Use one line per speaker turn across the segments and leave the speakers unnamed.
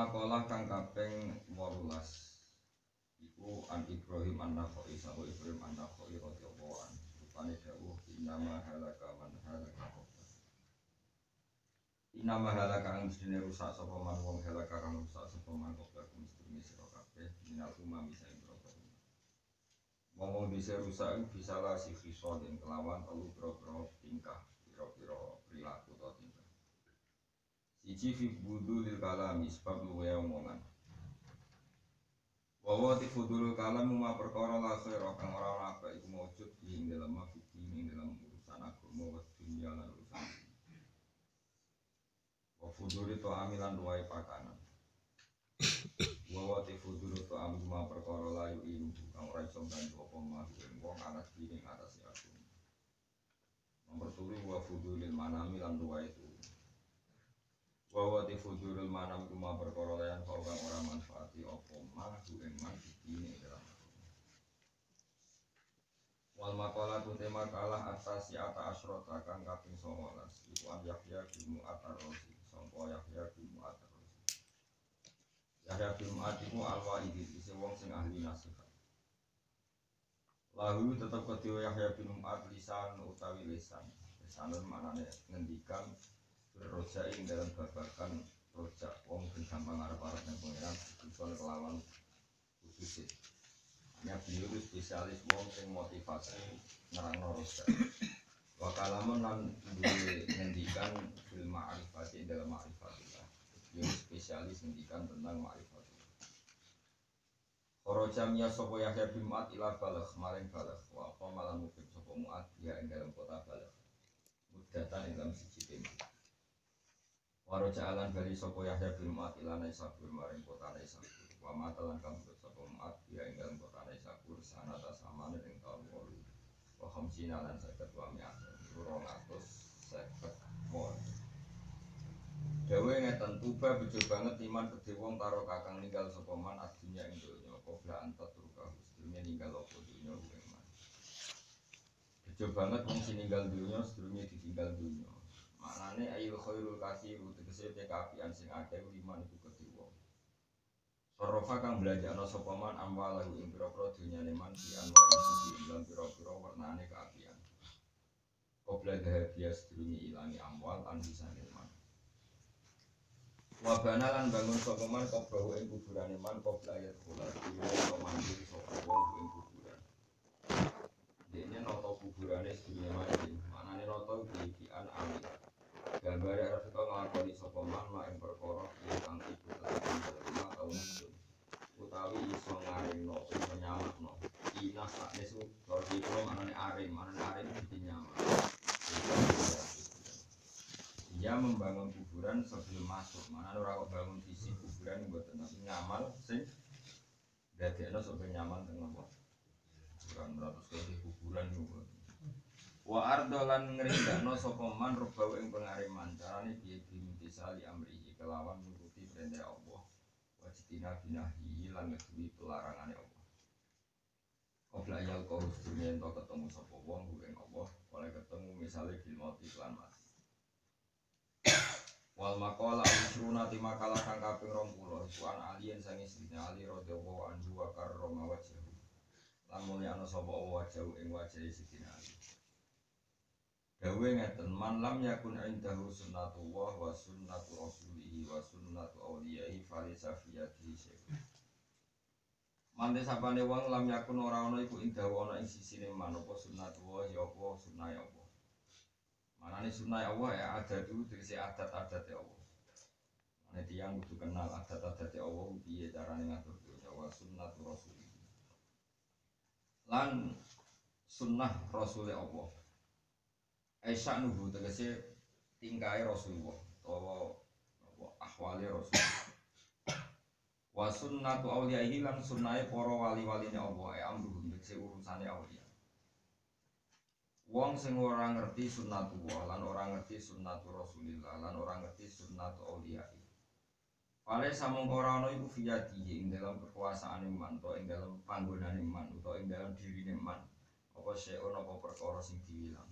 makalah kang kaping 18 iku an Ibrahim an-Nakhai sapa Ibrahim an-Nakhai radhiyallahu anhu rupane dawuh innama halaka man halaka Innama halaka kang mestine rusak sapa man wong halaka kang rusak sapa man qabla mestine sira kabeh minal umam bisa Ngomong bisa rusak bisa lah si fisol yang kelawan telu pro-pro tingkah piro-piro perilaku atau. Siji fi budu lil kalami sebab luwe omongan. Wawa ti fudul kalam ma perkara la khair kang ora ora apa iku maujud ing dalam fikih ing dalam urusan agama wa dunya lan urusan. Wa fudul itu amilan duwe pakanan. Wawa te fudul to am ma perkara layu inu kang ora iso bantu apa mah wong anak diri atas aku. Nomor turu wa fudulil manami lan dua itu. Wawa te fudulil manam kuma perkara layan kau kang ora manfaati apa mah ing man dalam Wal makalah tu tema kalah atas si ata asrota kang kaping 19 iku an Yahya bin Mu'atar Rosi sangka Yahya bin Mu'atar Yahya bin Mu'ad iku al-Wa'idi isi wong sing ahli nasihat. Lahu tetap kedua Yahya bin Mu'ad lisan utawi lisan Lisanun maknanya ngendikan Berroja ing dalam babakan Roja wong sing gampang arep-arep yang pengiran Tujuan kelawan khususin Hanya beliau spesialis wong sing motivasi Nerang roja. Wakalamun lan duwe ngendikan Bil ma'rifati dalam ma'rifatillah Beliau spesialis ngendikan tentang ma'rifat Kharaja miya sapa Yahya bin Mu'ad ila balagh maring balagh. Wa apa malan mukib sapa Mu'ad ya ing dalam kota balagh. Mudatan ing dalam siji Waraja alan bali sapa Yahya bin Mu'ad ila Naisabur maring kota Naisabur wa matalan kambut sapa Mu'ad ya ing dalam kota Naisabur sanata samane ing taun 8 wa khamsina lan saged wa mi'at 250 mon Dewe ngeten tuba bejo banget iman gede wong karo kakang ninggal sapa man adunya ing donya qabla anta turka sedurunge ninggal apa donya kuwi man. Bejo banget wong sing ninggal donya sedurunge ditinggal donya. Maknane ayu khairul kathiru tegese te kaapian sing akeh liman iku gede wong. Sorofa kang belanjakno sapa man amwalahu ing pira-pira dunyane man di anwa iku ing pira-pira warnane kaapian. Qabla dahabia sedurunge ilangi amwal an bisane Wabana lan bangun sapa man kobahu ing kuburane man qabla ayat kula mandiri sapa wong ing kuburan. Dene nata kuburane sedurunge mati, manane nata diikian amin. Gambare teko nglakoni sapa man mak ing perkara kang iku tetep lima taun sun. Utawi iso ngaringno iso nyamakno. Ina sakne su karo dikira manane aring, manane aring dinyamak. Dia membangun kuburan sebelum masuk. Mana orang kok bangun visi kuburan buat tenang ngamal sing dadekno sampai nyaman apa? Kuburan beratus kali kuburan juga. Wa ardolan ngerindakno sapa man rubau ing pengariman. Carane piye bimintisali amri kelawan nuruti perintah Allah. Wajitina binahi lan ngeduwi pelarangane Allah. Qabla yal kau dunia ento ketemu sapa wong ing Allah, oleh ketemu misalnya bil mati lan mati. Wal makola al-isruna ti makalah kang kaping 20 iku an alien sang istrine Ali radhiyallahu anhu wa karrama wajhahu. Lan mulyana sapa wajhahu ing wajah Sidina Ali. Dawe ngeten man lam yakun indahu sunnatullah wa sunnatu rasulihi wa sunnatu awliyaihi falisa fiyatihi syekh. Mante sapane wong lam yakun ora ana iku indahu ana ing sisine man apa sunnatullah ya apa sunnah ya apa. Mana nih sunnah Allah ya ada dulu tegese adat-adat ya Allah. Mana tiang kudu kenal adat-adat ya Allah piye carane ngatur dunya wa sunnatu rasul. Lan sunnah rasul Allah. Aisyah nubu tegese tingkai Rasulullah utawa ahwali Rasul. Wa sunnatu awliyaihi lan sunnahe para wali-waline Allah e amruhum tegese urusane awliya. Wong sing ora ngerti sunnatullah lan ora ngerti sunnatu Rasulillah lan ora ngerti sunnatu auliyai. Pale samong ora ana iku fiyati ing dalam kekuasaan iman utawa ing dalam panggonan iman utawa ing dalam diri iman. Apa syai'un apa perkara sing diwilang.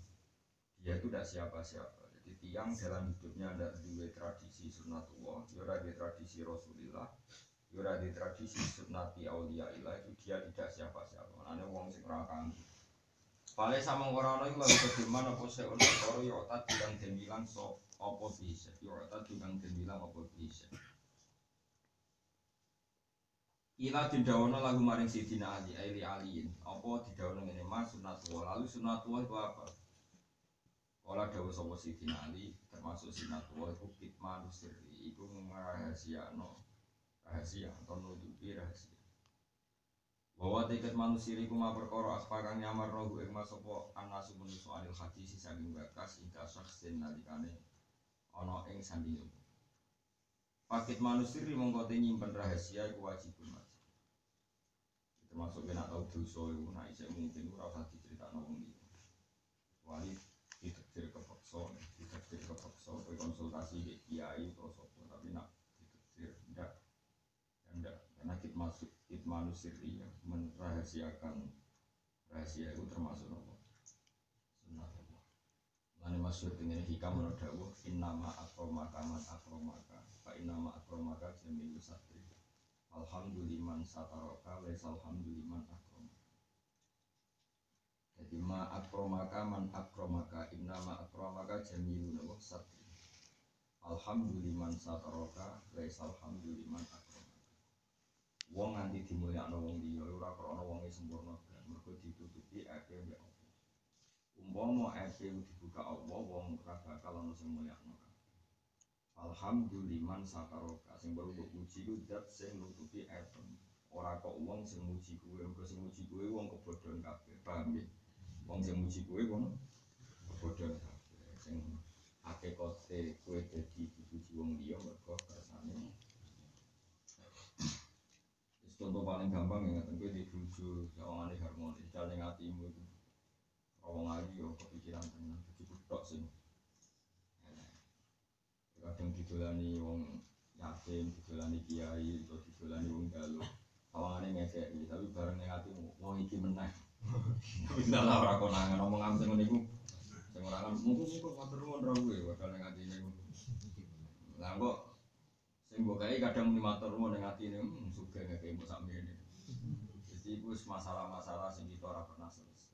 Dia itu tidak siapa-siapa jadi tiang dalam hidupnya ada dua tradisi sunnatullah ya ada tradisi rasulillah ya ada tradisi sunnati aulia itu dia tidak siapa-siapa mana wong sing ora Paling sama orang itu lalu bagaimana apa saya orang orang ya tadi yang dia bilang so apa bisa, ya tadi yang dia bilang apa bisa. Ila didawono lagu maring Sidina Ali, Ali Aliin. Apa ini mas sunatullah. Lalu sunatullah itu apa? Olah dawa sapa Sidina Ali termasuk sunatullah itu kitman sirri. Iku no rahasia atau nutupi rahasia. Bahwa tiket manusia iku ma perkara aspa kang nyamar rohu ing masopo anasu menusu anil hadis saking bakas ing syakhsin nalikane ana ing sandingan Paket manusia mongko te nyimpen rahasia iku wajib wajib. Termasuk kena tau dosa iku nek isih mungkin ora usah diceritakno wong liya. Kecuali ditekdir kepeksa ditekdir kepeksa kowe konsultasi ke kiai atau sapa tapi nak ditekdir ndak ndak karena kita masuk itmanu sirri ya merahasiakan rahasia itu termasuk apa? Sunnah Allah. Lani masyur dengan hikam menurut dawuh Innama akromaka man akromaka Fa innama akromaka jamilu satri Alhamduliman sataroka Lais alhamduliman akromaka Jadi ma akromaka man akromaka Innama akromaka jamilu satri Alhamduliman sataroka Lais alhamduliman akromaka. Wong nganti dimulyakno wong liya ora krana wonge sempurna. Mergo ditutupi ape mbek apa umpama ape dibuka Allah wong ora bakal ono sing Alhamdulillah sakaroka sing baru mbok puji ku dat sing nutupi ape. Ora kok wong sing muji kuwe mergo sing muji kuwe wong kebodohan kabeh paham ya wong sing muji kuwe wong kabeh sing akeh kote kuwe dadi dipuji wong liya mergo kersane. Contoh paling gampang ya ngatain gue di buju sawangan harmonis jalan yang hatimu itu orang lagi yo kepikiran tenang jadi budak sih kadang didolani wong yatim didolani kiai atau didolani wong galuh sawangannya ngekek tapi bareng yang hatimu wong iki menang bisa lah orang konangan ngomong am sing niku sing ora kan mungkin kok matur nuwun ra kuwi bakal ning atine lah kok Sing mbok kae kadang muni matur nuwun ning atine, hmm, sugih nek mbok sak mrene. Jadi itu masalah-masalah sing kita ora pernah selesai.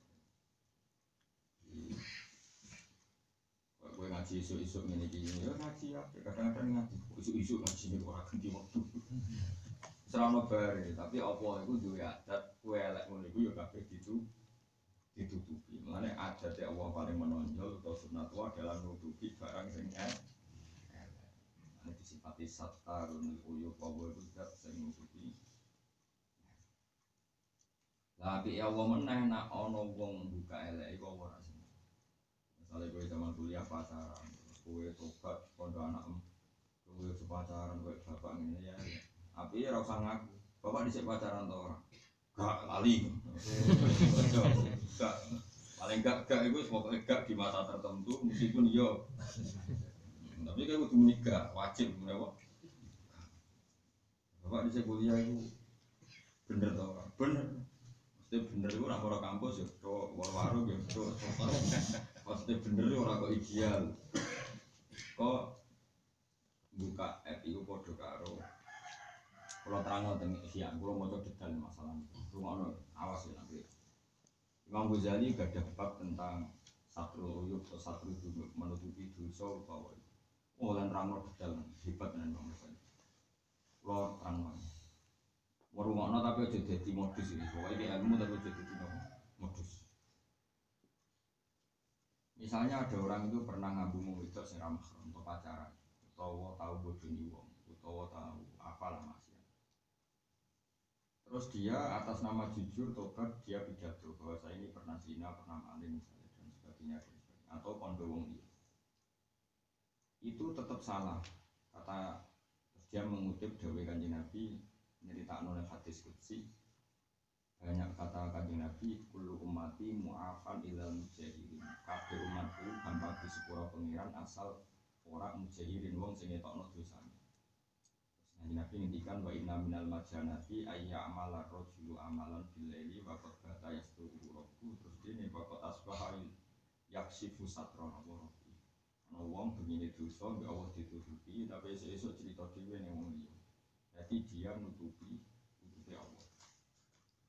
Gue ngaji isu-isu ini gini, ya ngaji ya, kadang-kadang ngaji isu-isu ngaji ini orang ganti waktu. Serama bare, tapi apa itu dua adat, kue elek ngono itu ya kabeh itu ditutupi. Mengenai adat ya Allah paling menonjol atau sunat adalah nutupi barang sing ini disifati satarun wawo itu zat sing nutupi Tapi ya Allah meneh nak ono wong buka elek iku ora sing. Misale kowe zaman kuliah pacaran, kowe tobat kondo anak kowe pacaran kowe bapak ngene ya. Tapi ya ora usah ngaku. Bapak dhisik pacaran to ora? Gak lali. Gak. Paling gak gak itu pokoknya gak di masa tertentu meskipun yo tapi kayak butuh menikah wajib kenapa bapak di kuliah itu bener tau bener pasti bener itu orang orang kampus ya tuh war-waru ya tuh pasti bener itu orang kok ideal kok buka app itu podo karo kalau terang tentang siang kalau mau detail masalah rumah awas ya nanti Imam Ghazali gak ada bab tentang satu uyuk atau satu menutupi dosa bahwa Oh, lan rangno detail hebat nen Bang Hasan. Kulo terang Warungokno tapi aja dadi modus ini. Pokoke iki ilmu tapi aja dadi modus. Misalnya ada orang itu pernah ngabung wedok sing ramah untuk pacaran, utawa tahu bodoni wong, utawa tahu apalah masih. Terus dia atas nama jujur tobat dia pidato bahwa saya ini pernah zina, pernah maling misalnya dan sebagainya dan sebagainya. Atau kondo wong dia itu tetap salah. Kata dia mengutip Dewi kanjeng Nabi nyerita nol hadis kutsi banyak kata kanjeng Nabi kulu umati mu'afan ilal mujahirin kabeh umatku tanpa di pengiran asal orang mujahirin wong sing ngetokno Nabi ngendikan wa inna minal majanati ayya amala rojulu amalan bilaili wa qad bata yasturu rabbu terus dene wa qad asbaha yaksifu satra Allah ana wong begini dosa mbek Allah ditutupi tapi esuk cerita dhewe ning wong liya. Jadi dia menutupi menutupi Allah.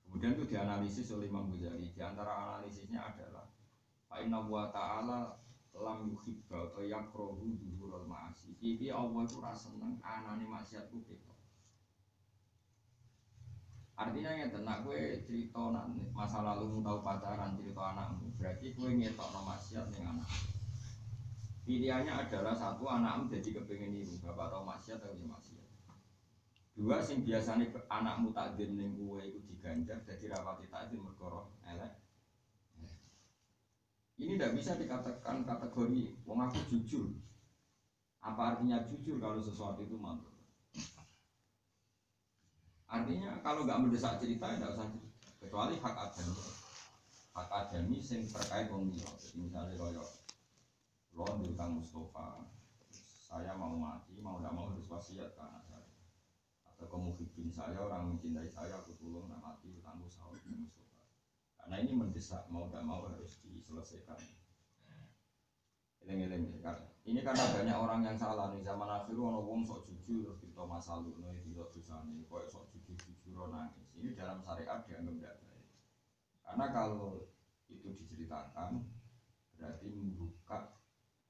Kemudian itu dianalisis oleh Imam Ghazali. Di antara analisisnya adalah Fa inna wa ta'ala lam yuhibba atau yakrohu duhurul ma'asi Iki Allah itu rasa seneng anane maksiat ku ketok Artinya ya tenang gue cerita masa lalu tahu pacaran cerita anakmu berarti gue ngetok no maksiat dengan anak. Pilihannya adalah satu anakmu jadi kepengen ibu bapak tahu maksiat atau ya maksiat. Dua sing biasanya anakmu tak ning gue itu diganjar jadi rapati takdir merkoro elek. Ini tidak bisa dikatakan kategori wong aku jujur. Apa artinya jujur kalau sesuatu itu mantul? Artinya kalau nggak mendesak cerita tidak usah cerita. Kecuali hak adami. Hak adami yang terkait liya. Jadi misalnya royo lo diutang Mustafa, saya mau mati, mau tidak mau harus wasiat ke anak saya. Atau kemuhibbin saya, orang mencintai saya, aku tolong nak mati, utangku sahur di Mustafa. Karena ini mendesak, mau tidak mau harus diselesaikan. Eleng-eleng ini karena banyak orang yang salah nih. Zaman akhir ono wong sok jujur terus kita masa lalu nih tidak dosa nih kok sok jujur jujur nangis. Ini dalam syariat dianggap tidak baik. Karena kalau itu diceritakan berarti membuka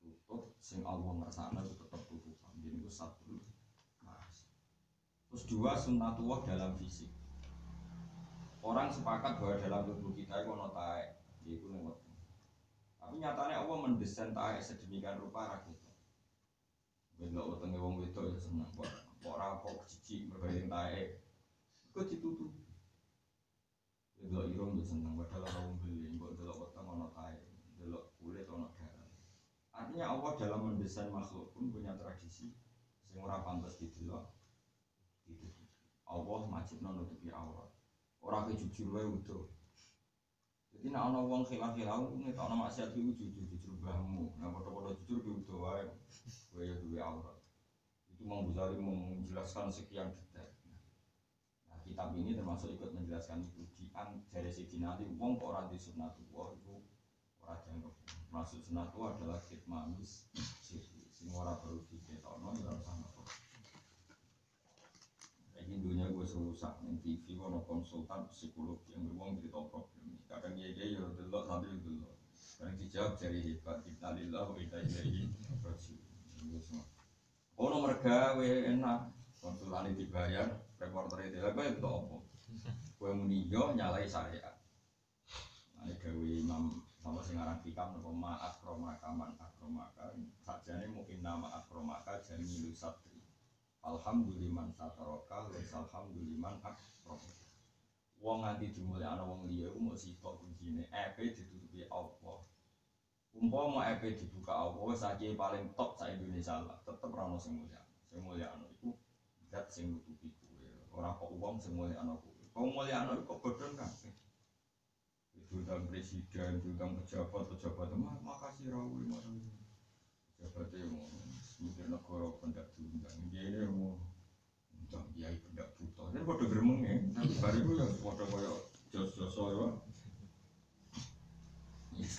tutup sing Allah ngersana itu tetap tutupan jadi itu satu. Mas terus dua sunnatullah dalam fisik orang sepakat bahwa dalam tubuh kita itu ono taek itu lewat tapi nyatanya Allah mendesain tarik sedemikian rupa rakyat. Belok wetenge wong wedok ya seneng kok. Kok jijik mergo tarik. Kok ditutup. Belok irung ya seneng padahal ora wong beli, kok delok weteng ana tarik, delok kulit ana darah. Artinya Allah dalam mendesain makhluk pun punya tradisi sing ora pantas didelok. Ditutup. Allah majibno nutupi aurat. Ora kejujur wae utuh. Jadi nak ono wong khilaf khilaf, tak ono maksiat itu jujur jujur bahmu. Nah foto-foto jujur di udah wae, gue ya dua aurat. Itu mau Ghazali menjelaskan sekian detail. Nah kitab ini termasuk ikut menjelaskan itu di dari segi nanti wong orang di wah itu orang yang masuk sunatullah adalah kitmanis sing ora perlu diketokno ya ora. Ini dunia gue serusak, nih TV, kono konsultan psikolog yang beruang cerita problem. Kadang ya ya yo delok sambil delok. Kadang dijawab dari hebat kita lillah kita ilaihi rajiun ono mergawe enak. Konsultane dibayar reporter itu lah kowe itu apa? Muni yo nyalai syariat. Ane gawe imam sama sing aran hikam nopo ma akromaka man akromaka. Sajane mungkin nama akromaka jamilu satri alhamdulillah sataraka wa alhamdulillah akromaka wong nganti ana wong liya iku mung sitok kuncine epe ditutupi Allah. Umpama epe dibuka Allah saiki paling top sa Indonesia lah. Tetep ora ono sing mulia sing mulia ana iku zat sing nutupi kuwe. Ora kok wong sing mulia ana kuwe. Kok mulia ana kok bodhon kabeh. Diundang presiden, diundang pejabat, pejabat, makasih rawi, makasih. Pejabatnya mau, mungkin negara pendak diundang, dia ini mau Bang Kiai pendak buta. Ini pada gremeng ya. Baru itu ya pada kaya jos-jos ya.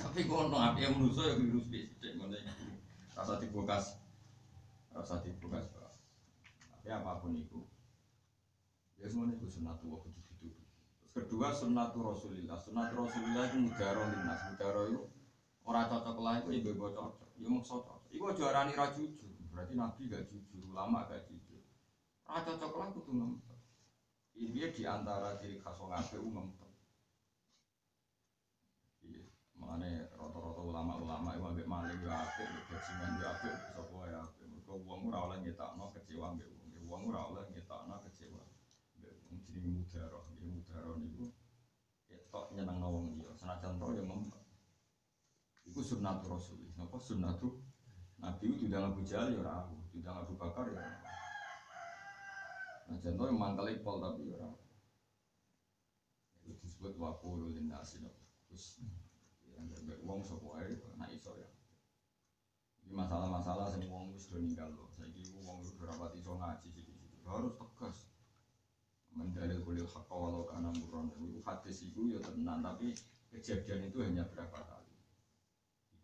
Tapi kono api yang menuso ya virus bisik iki. Rasa dibukas. Rasa dibukas. Tapi apa pun itu. Ya semuanya itu sunnatullah kudu ditutup. Terus kedua sunnatu Rasulillah. Sunnatu Rasulillah itu mudaro linnas. Mudaro itu orang cocok lah itu ibu ibu cocok. Ya mau cocok. Iku juarani ra jujur. Berarti Nabi gak jujur, ulama gak jujur. Ah cocok lah kudu ngempet. Ini di antara ciri khas wong apik ngempet. Iya, makanya rata-rata ulama-ulama itu ambek maling ya apik, bajingan ya apik, sapa ya apik. Mergo wong ora oleh nyetakno kecewa ambek wong. Wong ora oleh nyetakno kecewa. Ambek wong jenenge mudaroh, nggih mudaroh niku ketok nyenengno wong liya. Senajan to ya ngempet. Iku sunnatul Rasul. Napa sunnatul Nabi itu tidak Abu Jahal ya ora tidak Abu Bakar ya Nah contoh yang mangkal pol tapi orang itu disebut wakul linasi terus yang berbeda uang air nah iso ya. Ini masalah-masalah sing uang wis do ninggal loh saya kira uang itu berapa iso ngaji sih harus tegas. Mendalil kulil hak walau karena muron itu hadis itu ya tenang tapi kejadian itu hanya berapa kali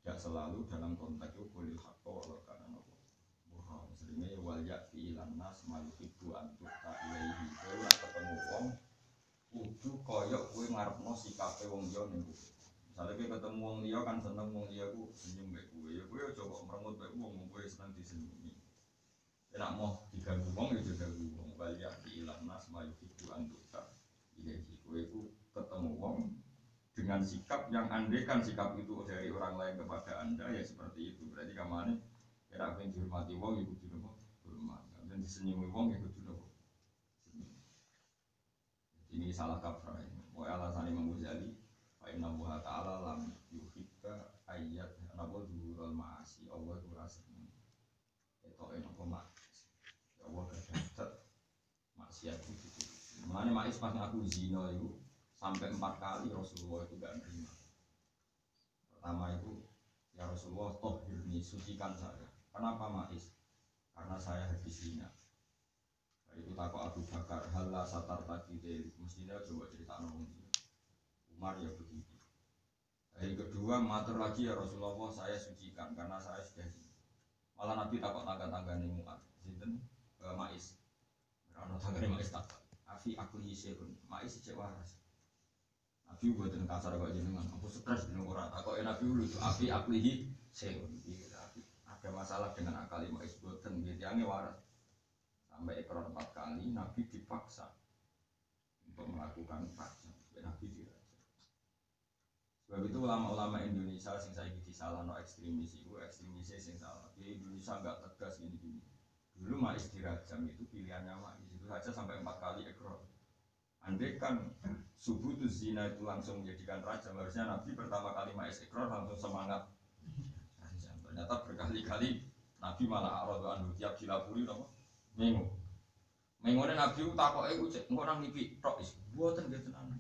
tidak selalu dalam konteks itu boleh hakko kalau karena nopo bohong seringnya wal yakti ilan nas maluhibu antuk tak ilaihi. Kowe ora ketemu wong kudu koyok kowe ngarepno sikape wong ning kowe misalnya kowe ketemu wong liya kan seneng wong liya ku senyum mbek kowe. Ya aja kok merengut mbek wong kowe seneng disenyumi. Nek mau diganggu wong ya diganggu wong. Wal yakti ilan nas maluhibu antuk tak ilaihi. Kowe ku ketemu wong dengan sikap yang andekan sikap itu dari orang lain kepada anda ya seperti itu. Berarti kamane kira pengen dihormati wong ya kudu nopo hormat dan disenyumi wong ya kudu nopo ini salah kaprah ini. Mau alasan Imam Ghazali fa inna Allah ta'ala lam yuhibba ayat napa dhuhurul ma'asi. Allah itu rasa itu enak apa maksiat ya Allah kedadat maksiat itu. Mana ma'is pas aku zina itu sampai empat kali Rasulullah itu gak nerima. Pertama itu ya Rasulullah toh hirni sucikan saya. Kenapa Ma'is? Karena saya habis zina. Itu takut Abu Bakar hala satar tadi deh mestinya coba cerita nongol Umar ya begitu. Hari kedua matur lagi ya Rasulullah saya sucikan karena saya sudah. Malah Nabi takut tangga-tangga nih muat. Ke Ma'is. Karena tangga Ma'is takut. Afi aku yisirun. Ma'is cek waras. Nabi buatan kasar kok jenengan, aku stres dengan orang. Aku enak Nabi dulu, api aklihi seun. Ada masalah dengan akal lima isbuatan, gitu yang waras. Sampai ekor empat kali, Nabi dipaksa untuk melakukan paksa. Nabi tidak. Sebab itu ulama-ulama Indonesia sing saya gigi salah no ekstremis itu ekstremis sing salah. Di Indonesia nggak tegas gini gini. Dulu mais dirajam itu pilihannya mais itu saja sampai empat kali ekor. Andai kan subuh itu zina itu langsung menjadikan raja harusnya Nabi pertama kali ma'is ikrar langsung semangat. Ternyata berkali-kali Nabi malah aradu anu tiap dilapuri apa? Mengu. Mengone Nabi takok eh cek orang nipi tok is gitu tenan.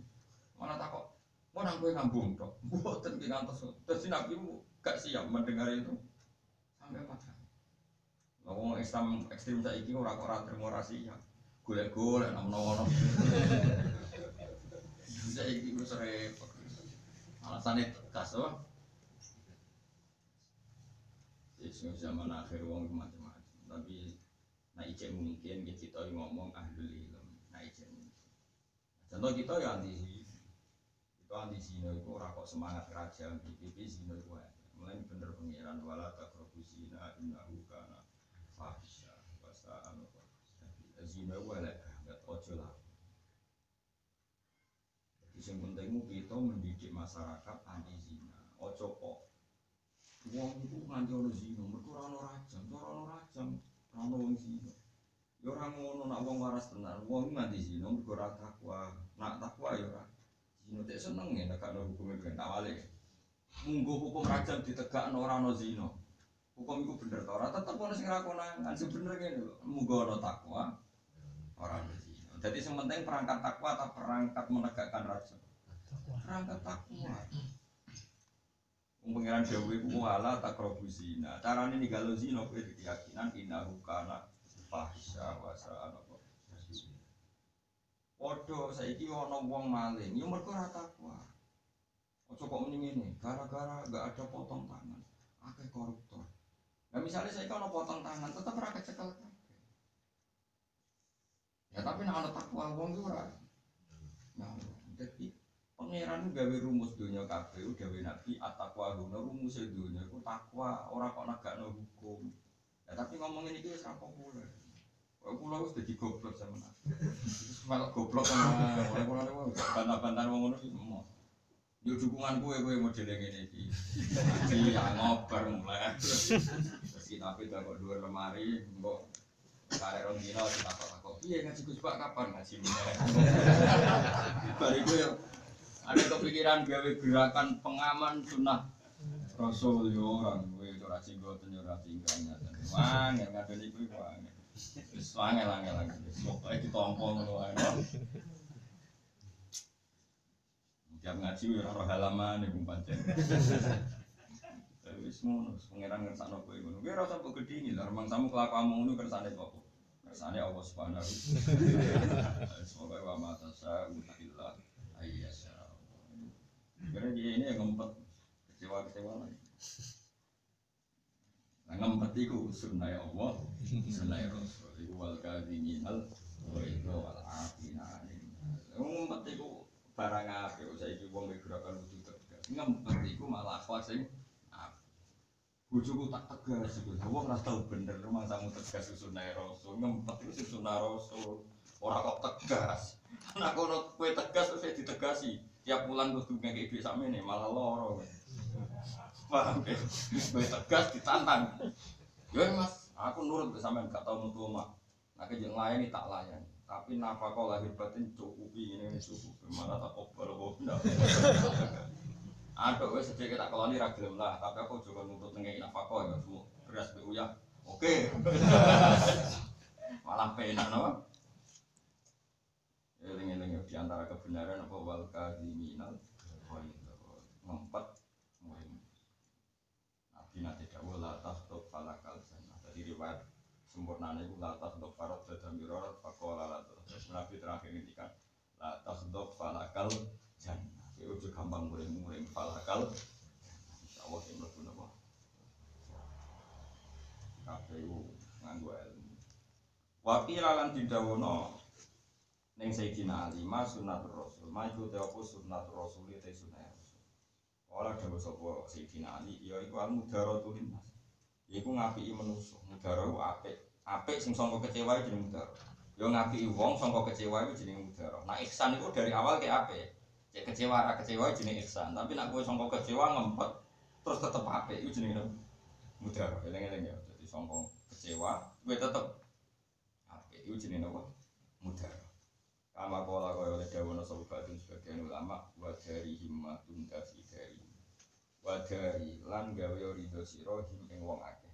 Mana takok orang gue ngambung tok. Buatan gitu ngantos. Terus Nabi gak siap mendengar itu. Sampai apa Ngomong Islam ekstrim saiki ora kok ora terima ya golek-golek menawa bisa iki wis repot. Alasane tegas oh Yesus zaman akhir wong macam-macam tapi nah ijek mungkin kita ngomong ahlul ilm nah ijek contoh kita ya anti kita anti zina itu ora kok semangat kerajaan PPP zina itu mulai bener pengiran wala takrobu zina innahu kana fahisha wasa'an zina gue lek nggak ojo lah. Jadi yang penting kita mendidik masyarakat anti zina. Ojo kok. Uang itu nganti ono zina mereka orang rajam orang rajam orang wong zina. Ya orang ngono nak wong waras tenan. Wong nganti zina mereka takwa. Nak takwa ya ora. Zina tak seneng ya nak ada hukumnya ben awale munggu hukum rajam ditegakno ora ono zina. Hukum itu bener ta? Ora tetep ono sing rakonan sebenarnya lho. Munggo ono takwa orang. Jadi yang penting perangkat takwa atau perangkat menegakkan raja. Perangkat takwa. Pengiran Dewi ku wala takrobu zina. Caranya nih kalau zina ku itu keyakinan innahu kana fahisha wa sa'ana Podo saiki ana wong maling, yo mergo ora takwa. Ojo kok mending ini, gara-gara gak ada potong tangan, akeh koruptor. Nah misalnya saya kalau potong tangan, tetap ora kecekel Ya tapi nak ana takwa wong ku ora. Nah, jadi pangeran gawe rumus dunia kabeh gawe nabi at-taqwa guna rumus dunia ku takwa ora kok negakno hukum. Ya tapi ngomong ini wis populer. Kok kula wis dadi goblok sama nabi. Malah goblok sama ora kula niku bantah-bantah wong ngono iki mau. Yo dukungan kowe kowe model ngene iki. Ngaji ya ngobar mulai. Terus kita kok dhuwur lemari, mbok Karek rong dino ditakok takok. Iya ngaji Gus Pak kapan ngaji mulai? Bariku ya ada kepikiran gawe gerakan pengaman sunnah Rasul yo orang gue itu rasi gue tuh ora tinggalnya. Wang yang ngadeni kuwi wang. Wis wangel angel lagi. Pokoke ditompo ngono wae. Tiap ngaji yo ora halaman iku pancen. Wis ngono, pangeran ngersakno kowe ngono. Kowe ora usah mbok gedhingi lah, remang samu kelakuanmu ngono kersane kok. Kersane Allah Subhanahu. Semoga wa mata sa illa ayyasha. Karena dia ini yang ngempet kecewa-kecewa lagi. Nah, ngempet iku sunnah Allah, sunnah Rasul. Iku wal kadhiminal wa itu wal afina. Ngempet iku barang apik saiki wong gerakan tegas. Ngempet iku malah sing Bujuku tak tegas iku. Wong ora tau bener rumah samu tegas sunnah Rasul. Ngempet sing sunnah Rasul. Ora kok tegas. Nek kono kowe tegas terus ditegasi. Tiap bulan kudu ngekek dhuwit sakmene malah loro. Paham ya? Kowe tegas ditantang. Ya Mas, aku nurut sampean gak tau metu omah. Nah kejeng layani tak layani. Tapi napa kau lahir batin cukupi ini cukup. Mana tak kobal kok Aduh, wes sedikit tak keloni ragilem lah, tapi aku juga nuntut nengai nafkah ya semua beras bu ya. Oke. Malah penak no. Eling-eling di antara kebenaran apa wal kadhiminal ngempet muhim. Nabi nanti dawuh la tahtub falakal jannah. Jadi riwayat sempurna itu la tahtub farad dan miror faqala la Nabi terakhir ngendikan la tahtub falakal jannah. Itu juga gampang muring-muring falakal. Insya Allah yang mlebu napa. Kabeh nganggo ilmu. Wakil lan didawono ning Sayyidina Ali ma sunnatur rasul. Ma iku te apa sunnatur rasul te sunnah rasul. Ora dawuh sapa Sayyidina Ali ya iku al mudaratul nas. Iku ngapiki manusa. Mudara ku apik. Apik sing sangka kecewa jeneng mudara. Ya ngapiki wong sangka kecewa iku jeneng mudara. Nah ihsan iku dari awal ke apik. Cek kecewa ra kecewa jeneng ihsan, tapi nak kowe sangka kecewa ngempet terus tetep apik iku jenenge mudhar. Eling-eling ya. Dadi sangka kecewa kowe tetep apik iku jenenge apa? Mudhar. Kama kala kaya oleh dawono sahabatun sebagian ulama wa dari himmatun dafi dari wa dari lan gawe ridho sira him ing wong akeh.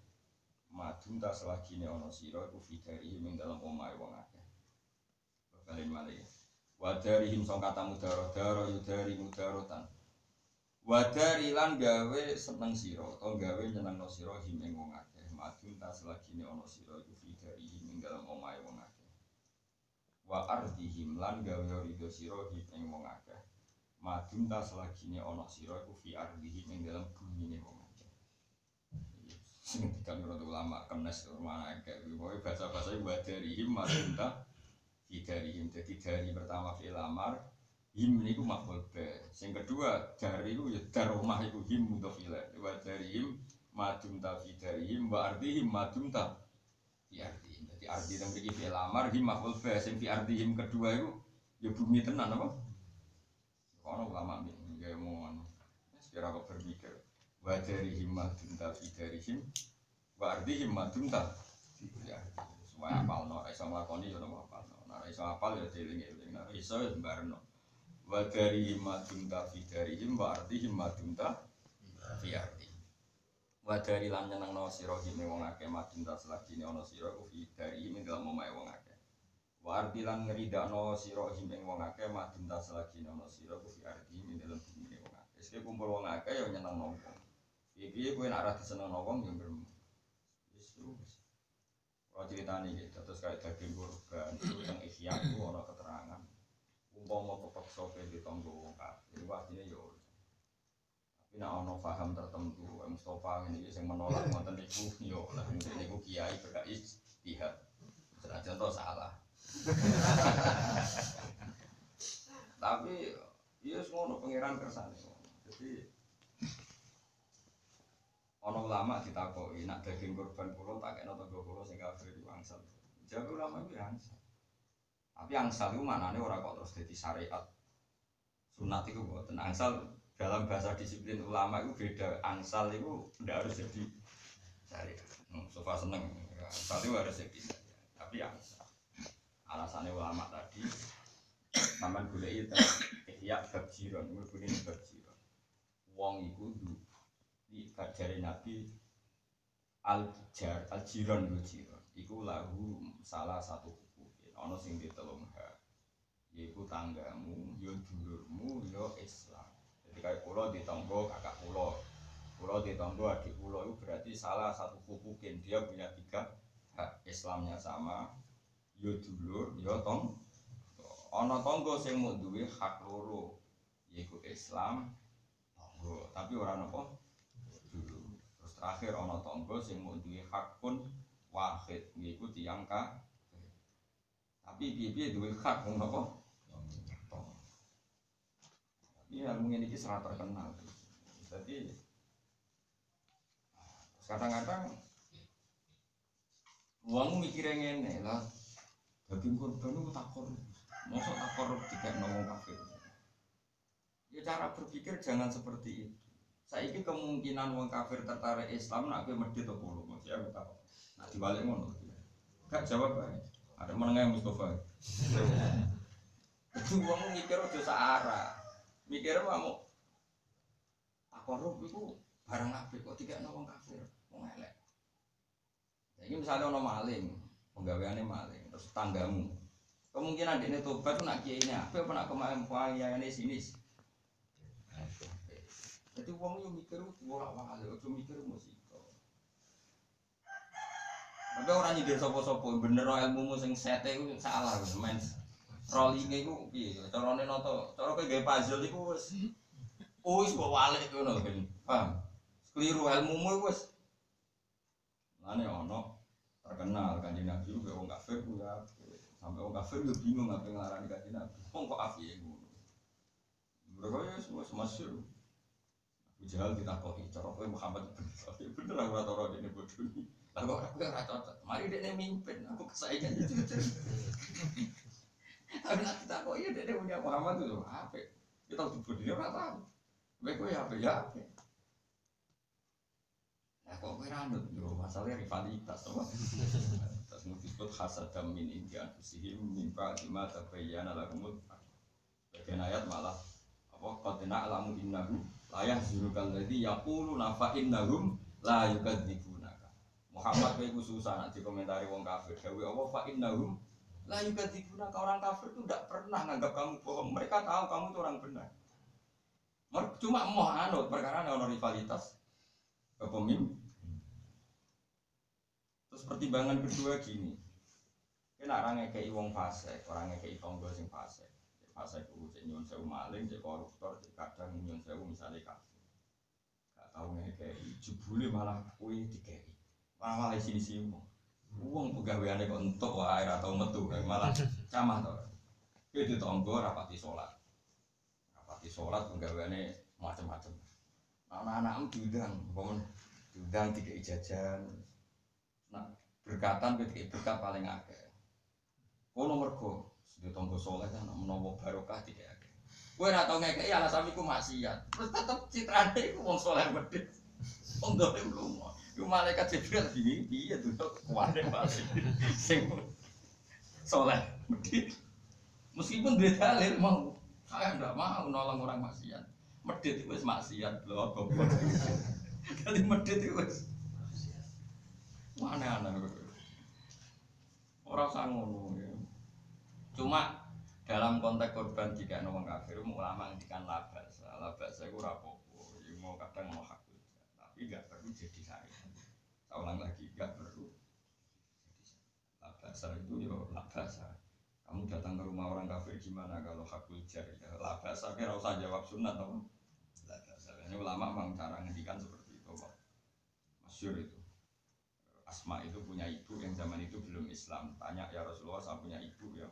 Madun ta selagine ana sira iku fi dari ing dalam omahe wong akeh. Balen malih wadarihim song kata mudaro daro yudari mudarotan. Wadari lan gawe seneng siro atau gawe nyeneng no siro him ing wong akeh. Madun tas lagi ne ono siro iku fidarihim ing dalam omahe wong akeh. Wa ardihim lan gawe rido siro him ing wong akeh. Madun tas lagi ne ono siro iku fi ardihim ing dalam bumi ne wong akeh. Sing dikani ulama kenes mana kayak bahasa-bahasa wadarihim madun tas dari him jadi dari pertama fil amar him ini ku be. Yang kedua dari itu ya dar rumah itu him untuk filah wa dari him madum ta fi dari him wa ardi him madum ta fi ardi him. Jadi ardi yang beri fil amar him be. Yang fi ardi him kedua itu ya bumi tenan apa? Kono ulama ini kayak mau sekira kok berpikir. Wa dari him madum ta fi dari him wa ardi him madum ta fi ardi semua apal no iso nopo apal Nah, iso apal ya dieling-eling. Nah, iso ya sembarno. Wa dari himmatun ta fi dari wa arti himmatun ta fi arti. Wa dari lan nyenengno sira hime wong akeh matun ta selagine ana sira ku fi dari him dalam omahe wong akeh. Wa arti lan ngeridakno sira hime wong akeh matun ta selagine ana sira ku fi arti him dalam bumi wong akeh. Sing kumpul wong akeh ya nyenengno wong. Iki kowe nek ora disenengno wong ya bermu. Kalau cerita nih, terus kayak daging kurban itu yang ihya itu ada keterangan. Umpama kepeksa ke di tonggo wong kafir, itu artinya yo. Tapi nak ono paham tertentu, Mustafa ini yang menolak ngoten niku yo, lah niku kiai berkait istihad. Senajan to salah. Tapi iya semua pangeran kersane. Jadi ono ulama ditakoki nak daging kurban kulo tak kena tangga kulo sing kafir iku angsal. Jawab ulama itu angsal. Tapi angsal itu manane ora kok terus jadi syariat. Sunat itu buatan angsal dalam bahasa disiplin ulama itu beda. Angsal itu tidak harus jadi syariat. Hmm, sofa seneng. Angsal itu harus jadi syariat. Tapi angsal. Alasannya ulama tadi Taman gula itu ya bab jiron, ini bab jiron. Wong iku di dari Nabi al jar al jiron. Lu jiron iku lahu salah satu hukum ono sing ditelung ha yaiku tanggamu yo dulurmu yo Islam. Jadi kayak pulau di tonggo kakak pulau pulau di tonggo adik pulau itu berarti salah satu hukukin dia punya tiga hak Islamnya sama yo dulur yo tong ono tonggo sing mau duwe hak loro yaiku Islam tonggo. Tapi orang apa terakhir ana tangga sing mau duwe hakun wahid yaiku tiyang ka. Tapi piye-piye duwe hak wong napa tapi ilmu ini sangat terkenal. Jadi kadang-kadang uang mikirnya ngene lah daging korban itu tak korup. Masa tak korup tidak ngomong kafir. Ya cara berpikir jangan seperti itu saya ini kemungkinan wong kafir tertarik Islam nak gue medit atau puluh masih aku tahu. Nak dibalik ngono. Gak jawab aja ada menengah Mustafa. Itu uang mikir udah searah. Mikir apa mau tak korup itu barang apa kok tidak ngomong kafir? Mau ngelak jadi misalnya ono maling penggaweannya maling terus tanggamu. Kemungkinan ini tobat nak kiai apa apa nak kemarin kemarin ini sini jadi uang yang mikir bolak balik, itu mikir musiko. Tapi orang nyindir sopo-sopo, bener ilmu sing sete itu salah, men. Rollingnya itu, iya, caranya noto, cara kayak gaya puzzle itu wes, wes bawa balik itu nopo kan, paham? Keliru ilmu mu wes. Mana ono terkenal kan nabi juga orang kafir ya, sampai orang kafir juga bingung apa yang ngarani kan nabi. Wong kok api ya Mereka ya semua semasyur. Jahal kita koi, cara koi Muhammad bener, bener aku rata orang ini bodoh ini. Lalu aku yang rata cocok, mari dia mimpin, aku kesayangan itu. Tapi nanti kita koi, dia punya Muhammad itu apa? Kita harus bodoh dia rata. Baik koi apa ya apa? Nah kok koi randut, yo masalahnya rivalitas, apa? Terus disebut hasad min indian fusihim mimpa lima tabayyana lahumul Bagian ayat malah apa qad na'lamu innahu la yahzunukal ladzi yaquluna fa innahum la yukadzibunaka Muhammad kowe iku susah nak dikomentari wong kafir. Dewe apa fa innahum la yukadzibunaka orang kafir itu tidak pernah nganggap kamu bohong. Mereka tahu kamu itu orang benar. Cuma mau anut perkara ada rivalitas. Kepemimpin terus pertimbangan kedua gini. Kena orang ngekei wong fase orang ngekei tonggo sing fase fase ku cek nyun sewu maling cek koruptor cek kadang nyun sewu misalnya kafir gak tau ngekei. Jebule malah kue dikei. Malah malah sini sini uang pegawaiannya kok entuk wae atau metu malah camah to. Kowe ditonggo rapati sholat. Rapati sholat pegawaiannya macam-macam anak-anak diundang bangun diundang tiga jajan. Nah berkatan ketika berkat paling akeh. Kono mergo di tonggo soleh kan menawa barokah tidak ada. Gue nak tahu ngekei alasan iku maksiat. Terus tetep citrane iku wong soleh medhit. Wong dolim lunga. Iku malaikat Jibril gini piye tuh kuwate pasti. Sing soleh medhit. Meskipun dia dalil mau saya enggak mau nolong orang maksiat. Medhit itu wis maksiat lho goblok. Dadi medhit itu wis mana aneh Orang sangono ya. Cuma dalam konteks korban jika nomor kafir ulama ngendikan labas, labas saya kurang rapopo, ya mau kadang mau hak tapi nggak perlu jadi saya. Saya ulang lagi nggak perlu labas itu yo labas. Kamu datang ke rumah orang kafir gimana kalau hak ujar ya labas, kira usah jawab sunat atau labas. Ini ulama memang cara ngendikan seperti itu, masyur itu. Asma itu punya ibu yang zaman itu belum Islam. Tanya ya Rasulullah, saya punya ibu yang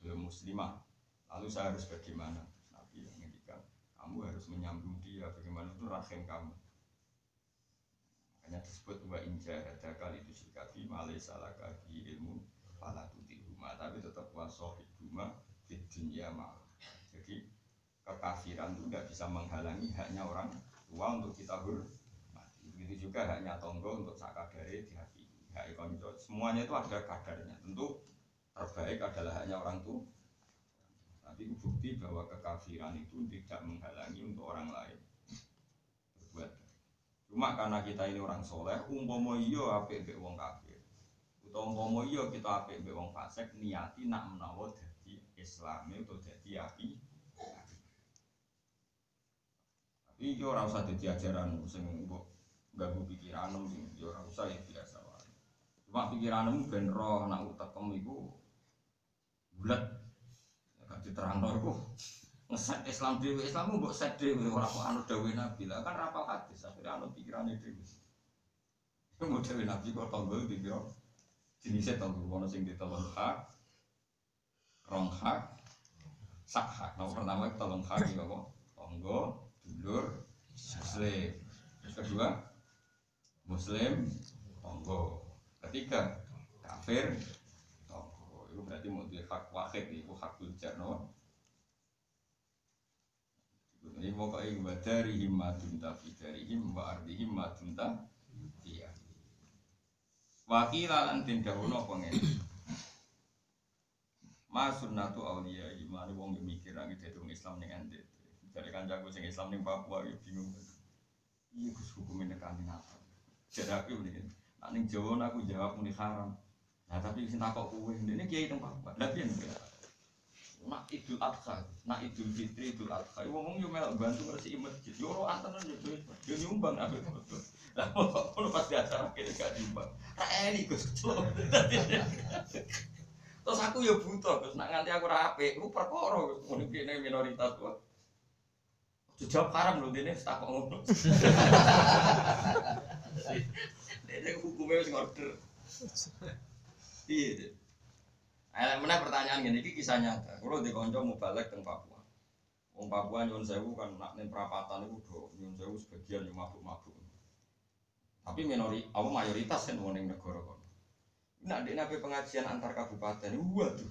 belum muslimah. Lalu saya harus bagaimana? Nabi yang ngendikan kamu harus menyambung dia bagaimana itu rahim kamu. Makanya disebut wa inja ada kali itu malai salah kaki ilmu pala tuti rumah tapi tetap wasoh rumah di dunia mal jadi kekafiran itu tidak bisa menghalangi haknya orang tua untuk kita hormati. Begitu juga haknya tonggo untuk sakadari di hati. Hak konco semuanya itu ada kadarnya. Tentu terbaik adalah hanya orang tua. Tapi bukti bahwa kekafiran itu tidak menghalangi untuk orang lain berbuat cuma karena kita ini orang soleh umpomo iyo ape be wong kafir. Atau umpomo iyo kita ape be wong fasik niati nak menawa jadi islami atau jadi api. Tapi yo ora usah dadi ajaran sing mbok ganggu pikiranmu yo ora usah ya biasa cuma pikiranmu ben roh nak utekem iku bulat gak diterang iku ngeset Islam dewi Islam mbok set dewi ora kok anu dawuh Nabi lah kan rapal hadis akhirnya anu pikirane dewi Model nabi kok tonggo di biro jenisnya tonggo ono sing ditolong hak, rong hak, sak hak. Nomor pertama tolong hak iki apa? Tonggo, dulur, muslim. Kedua muslim, tonggo. Ketiga kafir, berarti mau di hak wahid itu hak kujar no. Ini pokoknya wa dari himmatun tafi dari him wa ardi himmatun tafi Wakila lan den dawono apa ngene. Ma sunnatu auliya imane wong mikir dadi wong Islam ning ende. Dari kancaku sing Islam ning Papua yo bingung. Iya Gus hukume nek kanthi apa? Jadi aku mending nak ning Jawa aku jawab muni haram. Nah tapi sing takok kowe ndene kiai teng Papua. Lah piye nak idul adha, nak idul fitri, idul adha, wong yo melok bantu ngresiki masjid, yo ora antenan yo yo nyumbang apa betul. Lah kok pas di acara kene gak nyumbang. Ra eni Gus celok. Terus aku yo butuh, Gus nak nganti aku ra apik, ku perkara Gus ngono kene minoritas kok. Jawab haram lho dene tak kok ngono. Dene hukumnya wis ngorder. Iya. Eh, mana pertanyaan gini, ini kisah nyata. Kalau di konco mau balik ke Papua, Wong Papua nyun sewu kan nak nih perapatan itu do nyun sewu sebagian yang mabuk mabuk. Tapi minori, apa mayoritas kan wong ning negara kono. Nak di nabi pengajian antar kabupaten, waduh.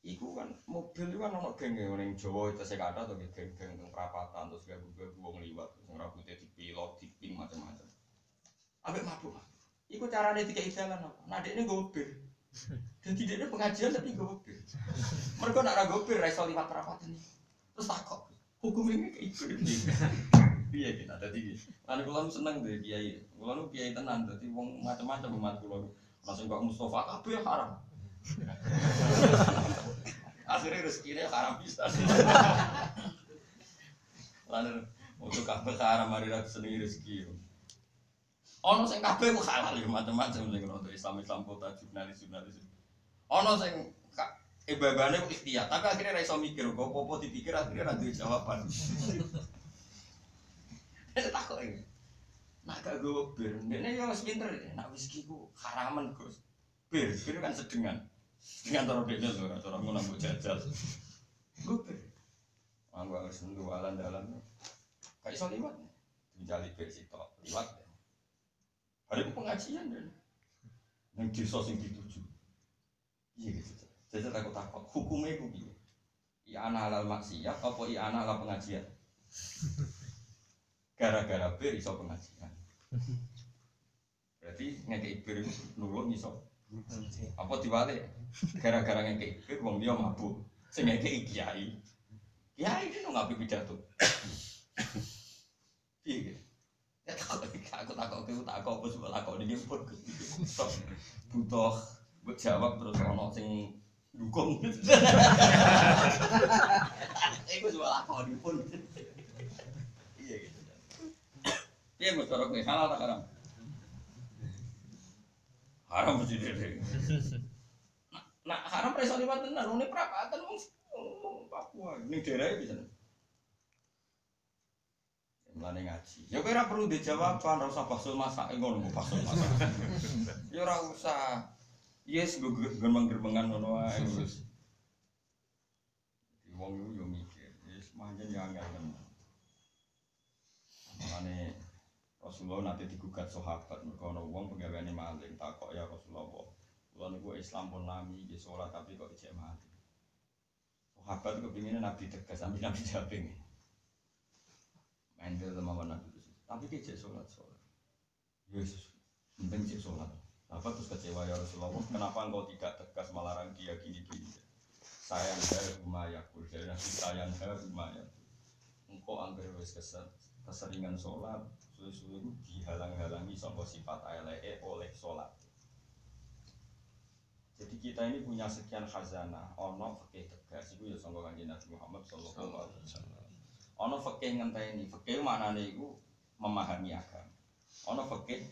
Iku kan mobil itu kan ono geng yang ning Jawa itu saya kata tuh geng geng teng perapatan terus gak gabu wong liwat, sing rambutnya dipilot, diping macam-macam. Ambek mabuk. Iku caranya tiga jalan apa? Nah ini mobil. Jadi dia pengajian tapi mobil. Mereka nak mobil, raiso liwat perapatan ini. Terus takut, hukum ini kayak itu. Iya kita tadi. Lalu kalau seneng deh kiai, kalau kiai tenang, jadi wong macam-macam umat kulo. Langsung kok Mustafa, kabeh haram. Akhirnya rezekinya haram bisa. Lalu untuk kabeh haram hari ratu sendiri rezeki. Ono sing kabeh ku halal ya macam-macam sing ono Islam Islam kota jurnalis jurnalis. Ono sing ibadahnya ku ikhtiar, tapi akhirnya ra mikir kok apa dipikir akhirnya duwe jawaban. Nek takok iki. Nak gak gue bir, ini ya wis pinter, nak whisky ku haraman Gus. Bir, bir kan sedengan. Sedengan taruh deknya tuh, cara ngono mbok jajal. Gue bir. Manggo harus nunggu dalan. Kayak iso liwat. Dijali bir sitok, liwat. Ada itu pengajian dan yang desa sing dituju. Iya gitu. Jadi takut takut hukumnya itu gitu. I anak halal maksiat apa i anak halal pengajian? Gara-gara bir iso pengajian. Berarti ngekei bir nulung iso. Apa diwale? Gara-gara ngekei bir wong dia mabuk. Sing ngekei kiai. Kiai itu ngapain pidato. Iya. Ya takut aku takut aku takut apa coba takut ini pun butuh jawab terus ono sing dukung. Iku takut ini pun. Iya gitu. Iya mau cara kue halal tak haram? Haram mesti dede. Nah haram preso liwat tenan, ini perapatan wong Papua, ini daerah bisa. Mulane ngaji. Ya kowe ora perlu dijawab, ora usah basul masak ngono kok basul masak. Ya ora usah. Yes, gue gerbang-gerbangan ngono wae wis. Wong iku yo mikir, yes manjen ya angel tenan. Mulane Rasulullah nanti digugat sahabat mergo ana wong pegawaiane maling takok ya Rasulullah. Kula niku Islam pun nami di sholat tapi kok ijek maling. Sahabat kepinginnya Nabi tegas, sampai Nabi jawab ke sama nabi itu tapi dia cek sholat sholat. Yesus. Penting cek sholat. Apa terus kecewa ya Rasulullah kenapa engkau tidak tegas melarang dia gini gini sayang saya umayyakul dari nabi sayang saya umayyakul engkau angker wes keser keseringan sholat suwe-suwe dihalang-halangi sama sifat ALE oleh sholat. Jadi kita ini punya sekian khazanah ono fakih tegas. Itu ya sama kanjeng Nabi Muhammad sallallahu alaihi wasallam Ono fakih ngenteni, fakih mana nih iku memahami agama. Ono fakih.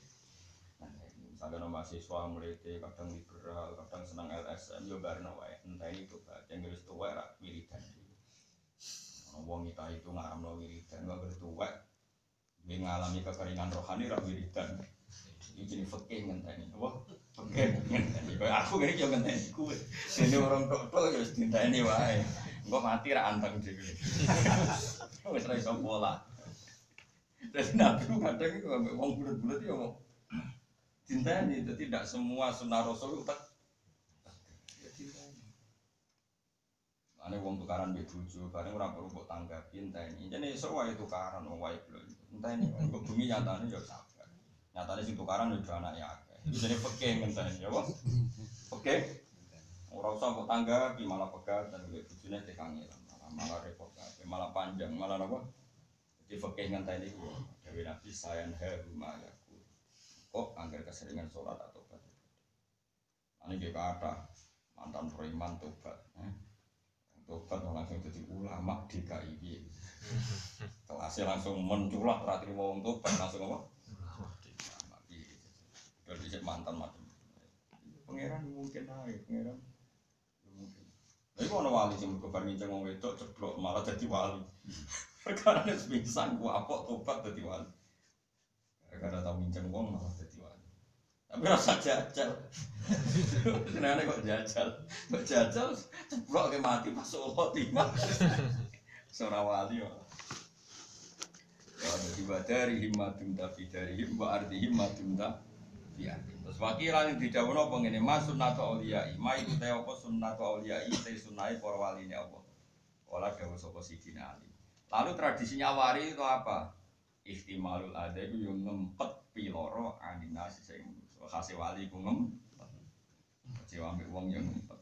Misalnya ono mahasiswa melete, kadang liberal, kadang senang LSM, yo barno wae. Enteni itu bae. Yang harus tuwa rak wiridan. Ono wong kita itu ngaramno wiridan, gak tuwa. Dia ngalami kekeringan rohani rak wiridan. Iki fakih ngenteni. Apa? Fakih. Kayak aku yo ngenteni kuwe. Dene orang tok-tok ya wis dinteni wae. Engko mati ra anteng dhewe. Wis ra iso pola. Jadi Nabi itu kadang itu ambek wong bulat-bulat ya mau dinteni. Jadi tidak semua sunnah Rasul itu tak ya. Ane wong tukaran mbek bojo, bareng ora perlu kok tanggapi enteni. Jane iso wae tukaran wong wae belum. Enteni kok bumi nyatane ya sabar. Nyatane sing tukaran yo anake akeh. Itu jane peke ngenteni ya, Pak. Oke. Ora usah kok tanggapi malah pegat dan mbek bojone tekangilan. Malah malah repot malah panjang, malah apa? Jadi fakih ngenteni ku Dewi Nabi sayan haru mayaku. Kok anggar keseringan sholat atau tobat. Ini dia kata mantan preman tobat. Eh? Tobat langsung jadi ulama di KIB. Kelasnya langsung menculak terakhir mau tobat langsung apa? Ulama mantan macam. Pangeran mungkin aja, pangeran. Tapi kalau wali sih berkobar nginceng wong wedok ceblok malah jadi wali. Perkara ini pingsan gua apa tobat jadi wali. Gara-gara tau nginceng wong malah jadi wali. Tapi rasa jajal. Kenapa kok jajal? Kok jajal ceblok ke mati pas Allah tiba. Seorang wali ya. Ya, jadi badari himmatun tapi dari himma arti tapi Terus wakilan yang tidak apa ngene mas sunnatu auliyai, ma iku te apa sunnatu auliyai te sunnai para waline apa. Olah dawuh sapa sidina Ali. Lalu tradisinya wari itu apa? Ihtimalul ada itu yang ngempet piloro aninasi sing khase wali ku ngempet. Kecewa ambek wong yang ngempet.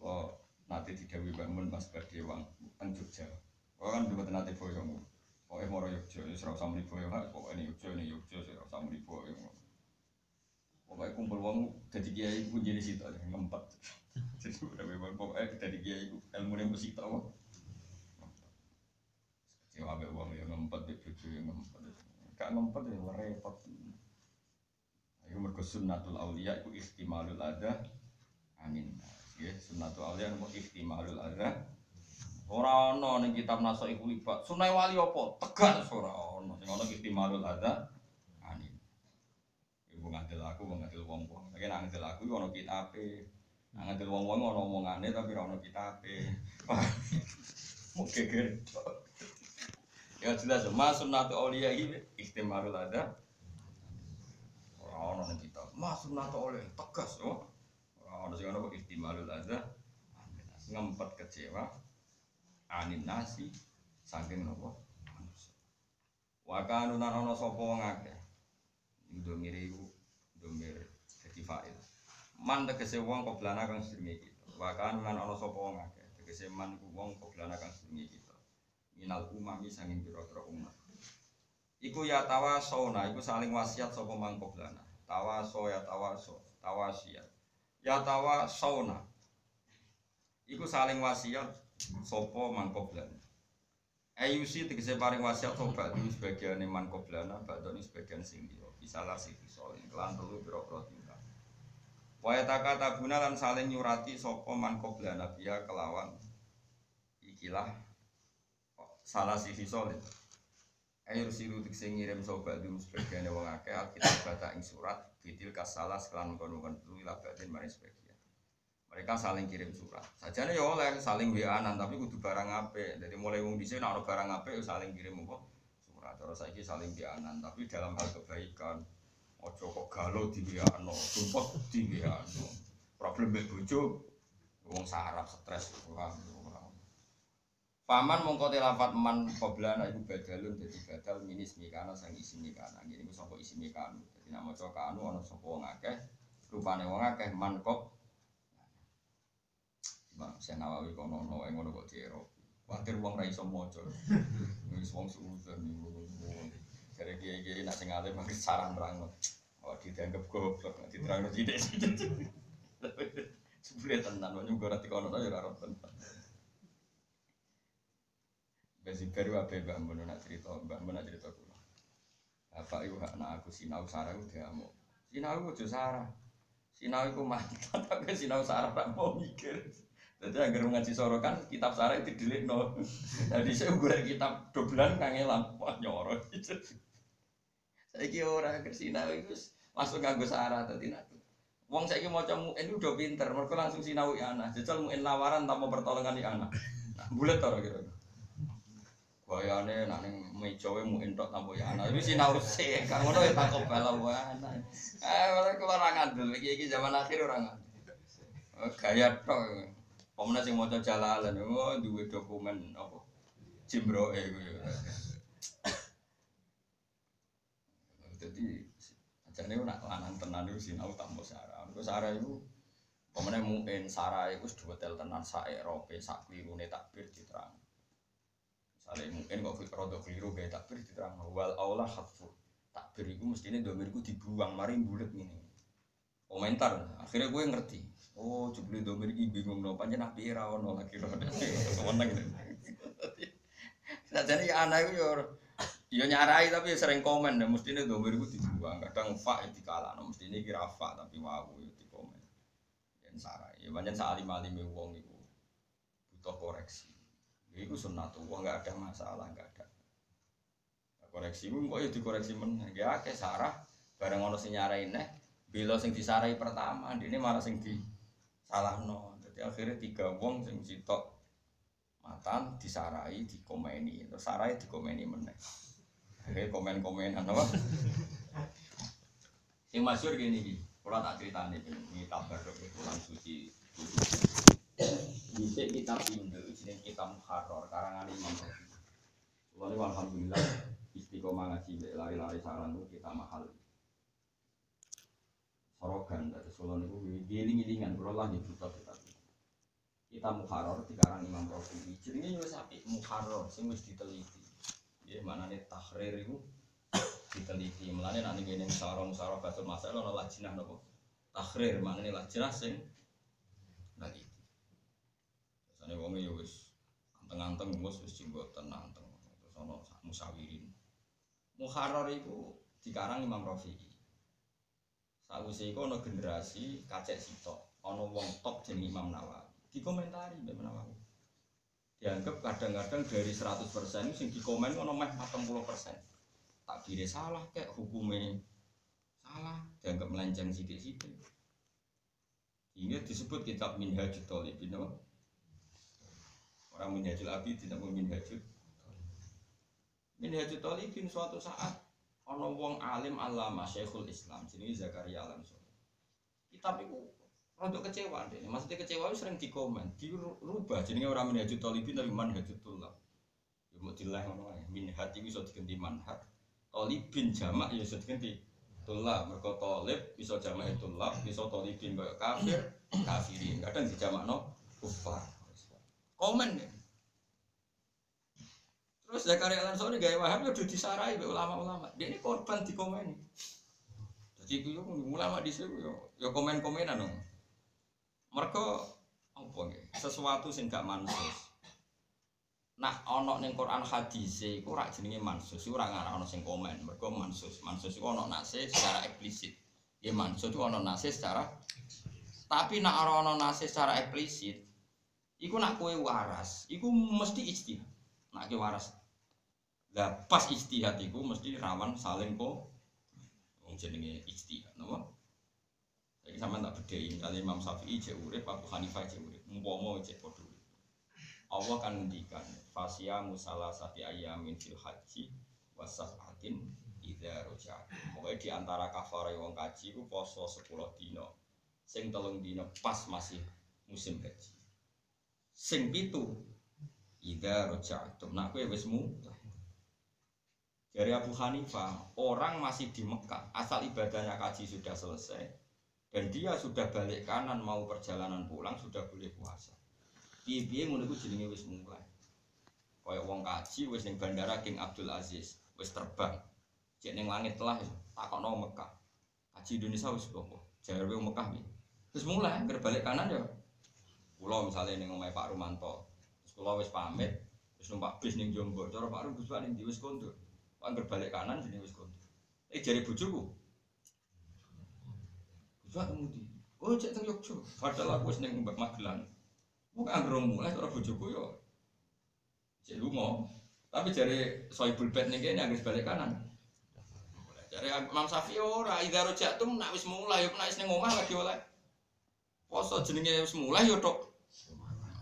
Oh, nanti didawi bangun Mas Badewang teng Jogja. Oh kan dulu nanti boyong. Pokoknya mau Yogyo, ya serau sama di boyong, pokoknya ini Yogyo, ini Yogyo, serau sama di boyong. Pokoknya kumpul wong jadi kiai ku jadi situ aja ngempet. Jadi udah memang pokoknya jadi kiai ku ilmu yang mesti tahu. Kecewa be wong yang ngempet, be bojo yang ngempet. Gak ngempet ya repot. Ayo mergo sunnatul auliya iku ihtimalul ada amin. Ya, sunnatul auliya nopo ihtimalul ada Ora ana ning kitab naso iku libat. Sunai wali apa? Tegas ora ana. Sing ana ihtimalul ada amin. Ibu ngadil aku, wong ngadil wong-wong. Lagi nak ngadil aku ono kitabe. Nak ngadil wong-wong ono omongane tapi ora ono kitabe. Mau geger. Ya jelas, mas sunnatu auliya ini ihtimalul ada. Ora ono ning kitab. Mas sunnatu auliya tegas oh. Ora ono sing ono ihtimalul ada. Ngempet kecewa anin nasi saking nopo manusia. Nan ana sapa wong akeh. Domir iku domir dadi fa'il. Man tegese wong koblana kang sedenge kita. Wa kanu nan ana sapa wong akeh. Tegese man iku wong koblana kang sedenge kita. Minal umami saking pira-pira umat. Iku ya tawasona, iku saling wasiat sapa man koblana. Tawaso ya tawaso, tawasiat. Ya tawasona. Iku saling wasiat sopo mangkoblan. Ayusi tegese paring wasiat sobat itu sebagian man koblana badoni sebagian sing dia bisa lah sih soalnya kelan telu biro biro tinggal. Waya taka tabuna lan saling nyurati sopo man koblana biya kelawan ikilah salah sisi solid Air siru tegese ngirim sobat itu sebagian wong akeh alkitab baca ing surat bidil kasalah sekelan kono-kono telu ila batin maring sebagian mereka saling kirim surat. Saja nih ya oleh saling wa tapi kudu barang ape jadi mulai wong dhisik nek barang ape ya saling kirim apa? Surat. Terus saiki saling wa tapi dalam hal kebaikan ojo kok galau di wa sumpah di wa problem mbek bojo wong sarap stres wah Paman mongko lafat man qoblana iku badalun dadi badal minis mikana sang isi mikana. Ngene iku sapa isi mikana. Dadi nek maca kanu ana sapa wong akeh, rupane wong akeh man kok Bang, saya nawawi kono no, yang ngono kok cero. Wakil uang rai iso mojo. Wis wong suudzon niku. Jare kiai-kiai nak sing alim mangke saran terang. Oh, dianggap goblok, diterangno tidak Sebule tenan, wong nyunggo rati kono ya ora tenan. Besi baru apa Mbak Mbak nak cerita, Mbak Mbak nak cerita kula. Bapak iku anak aku sinau sarah ku diamuk. Sinau ku sarah. Sinau iku mantan, tapi sinau sarah tak mau mikir. Jadi agar ngaji sorokan kitab sarah itu dilik no. Jadi saya gue kitab doblan kangelan wah nyoro. Saya Saiki ora kersinau iku langsung nganggo syarat dadi nak. Wong saiki maca muin udah pinter, mergo langsung sinau anak. Jajal muin lawaran tanpa pertolongan di anak. Nah, bulet to kira. Bayane nak ning meja wae muin tok tanpa ya anak. Wis sinau sik, kan ngono ya tak bala anak. Eh, malah keluar ngandel iki zaman akhir ora ngandel. Gaya tok. Pemene sing maca jalalan, oh duwe dokumen apa? Jimbroe kuwi. Jadi ajane nak lanang tenan iku sinau tanpa syarat. Mergo syarat iku pemene mungkin syarat iku wis dwetel tenan sak erope sak klirune takbir diterang. Misale mungkin kok rada kliru gawe takbir diterang wal aula khatfu. Takbir iku mestine domirku dibuang mari bulet ngene. Komentar, akhirnya gue ngerti. Oh, jebule domir iki bingung no, pancen api ra ono lagi ro. Semeneng. Sajane ya anak iku yo Ya nyarai tapi sering komen ya mestine domir iku dibuang. Kadang fa ya dikalahno, mestine kira fa tapi wau ya di komen. Yen sarai. Ya pancen salim-alime wong iku butuh koreksi. Ya iku sunnatullah enggak ada masalah, enggak ada. Nah, koreksi ku kok ya dikoreksi meneh. Ya akeh sarah bareng ono sing nyarai neh, bela sing disarai pertama, ini malah sing di salahno. Jadi akhirnya tiga wong sing sitok matan disarai dikomeni, terus sarai dikomeni meneh. Oke, komen-komenan apa? Yang masyur gini iki, kula tak critani ini kabar pulang suci. Bisa kita pindah, ini kita muharrar karangan Imam. Kulane alhamdulillah istiqomah ngaji lari-lari saran itu kita mahal. Sorogan dari Solo niku giling-gilingan kula lah buta kita. Kita muharrar dikarang Imam Rafi. Jenenge yo sapi muharrar sing wis diteliti. Ya mana nih tahrir itu diteliti. Mulane nanti gini musyawarah batul masalah ono lajnah nopo tahrir nih lajnah sing lagi. Biasanya wong ya wis anteng-anteng wis wis jenggot tenang terus ono musawirin. Muharrar itu dikarang Imam Rafi'i. Sakwise iku ana generasi kacek sitok, ana wong top jeneng Imam Nawawi. Dikomentari Mbak Nawawi. Dianggap kadang-kadang dari 100% itu sing dikomen ono meh 40%. Takbire salah kayak hukumnya salah, dianggap melenceng sithik-sithik. Ini disebut kitab Minhajul Thalibin apa? Orang Minhajul Abidin apa Minhajul Minhajul Thalibin suatu saat ono wong alim alama Syekhul Islam jenenge Zakaria Alam. Kitab iku rada kecewa deh. Maksudnya kecewa itu sering dikomen, dirubah jenenge ora minhajul talibin tapi manhajul tulab. Ya mau dilah ngono wae. Minhaj iku iso diganti manhaj. Talibin jamak ya iso diganti tulab. Mergo talib iso jamak tulab, iso talibin kaya kafir, kafirin. Kadang dijamakno kufar. Komen ya. Terus Zakaria Lansoni gaya waham ya udah disarai oleh ulama-ulama. Dia ini korban di komen. Jadi itu ulama di sini ya komen-komenan dong. Mereka apa ya? Sesuatu sing gak mansus. Nah, ono ning Quran hadis iku ora jenenge mansus, ora ngarah ono sing komen. Mergo mansus, mansus iku ono nase secara eksplisit. Ya mansus iku ono nase secara tapi nak ora ono nase secara eksplisit, iku nak kue waras, iku mesti ijtihad. Nak kue waras, lah pas ijtihad iku mesti rawan saling kok wong jenenge ijtihad, napa? Saiki sampean tak bedhei kali Imam Syafi'i cek urip, Abu Hanifah cek urip, umpama cek padha. Allah kan ngendikan fasya musala sati ayamin fil haji wasafatin idza roja'tum. Pokoke di antara kafare wong kaji ku poso 10 dina. Sing telung dina pas masih musim haji. Sing pitu idza roja'tum. Nak kowe wis mudah. Dari Abu Hanifah, orang masih di Mekah, asal ibadahnya kaji sudah selesai, dan dia sudah balik kanan mau perjalanan pulang sudah boleh puasa. Piye-piye ngono iku jenenge wis mulai. Kaya wong kaji wis ning bandara King Abdul Aziz, wis terbang. Cek ning langit telah takokno Mekah. Kaji Indonesia wis? Jare wong Mekah piye? Wis mulai, ger balik kanan ya. Kula misalnya ning omahe Pak Rumanto. Terus kula wis pamit, wis numpak bis ning Jombor. Cara Pak Rum ndi wis kondur. Angger balik kanan jenenge wis kondur. Eh jari bojoku. Gus kemudi. Oh cek teng Yogyo. Padahal aku wis Mbak Magelang. Bukan angger mulai cara bojoku yo. Cek lunga. Tapi jari soibul bet ning kene angger balik kanan. Dari Imam Syafi'i ora idza rojatum nak wis mulai nak wis ning omah lagi oleh. Poso jenenge wis mulai yo tok.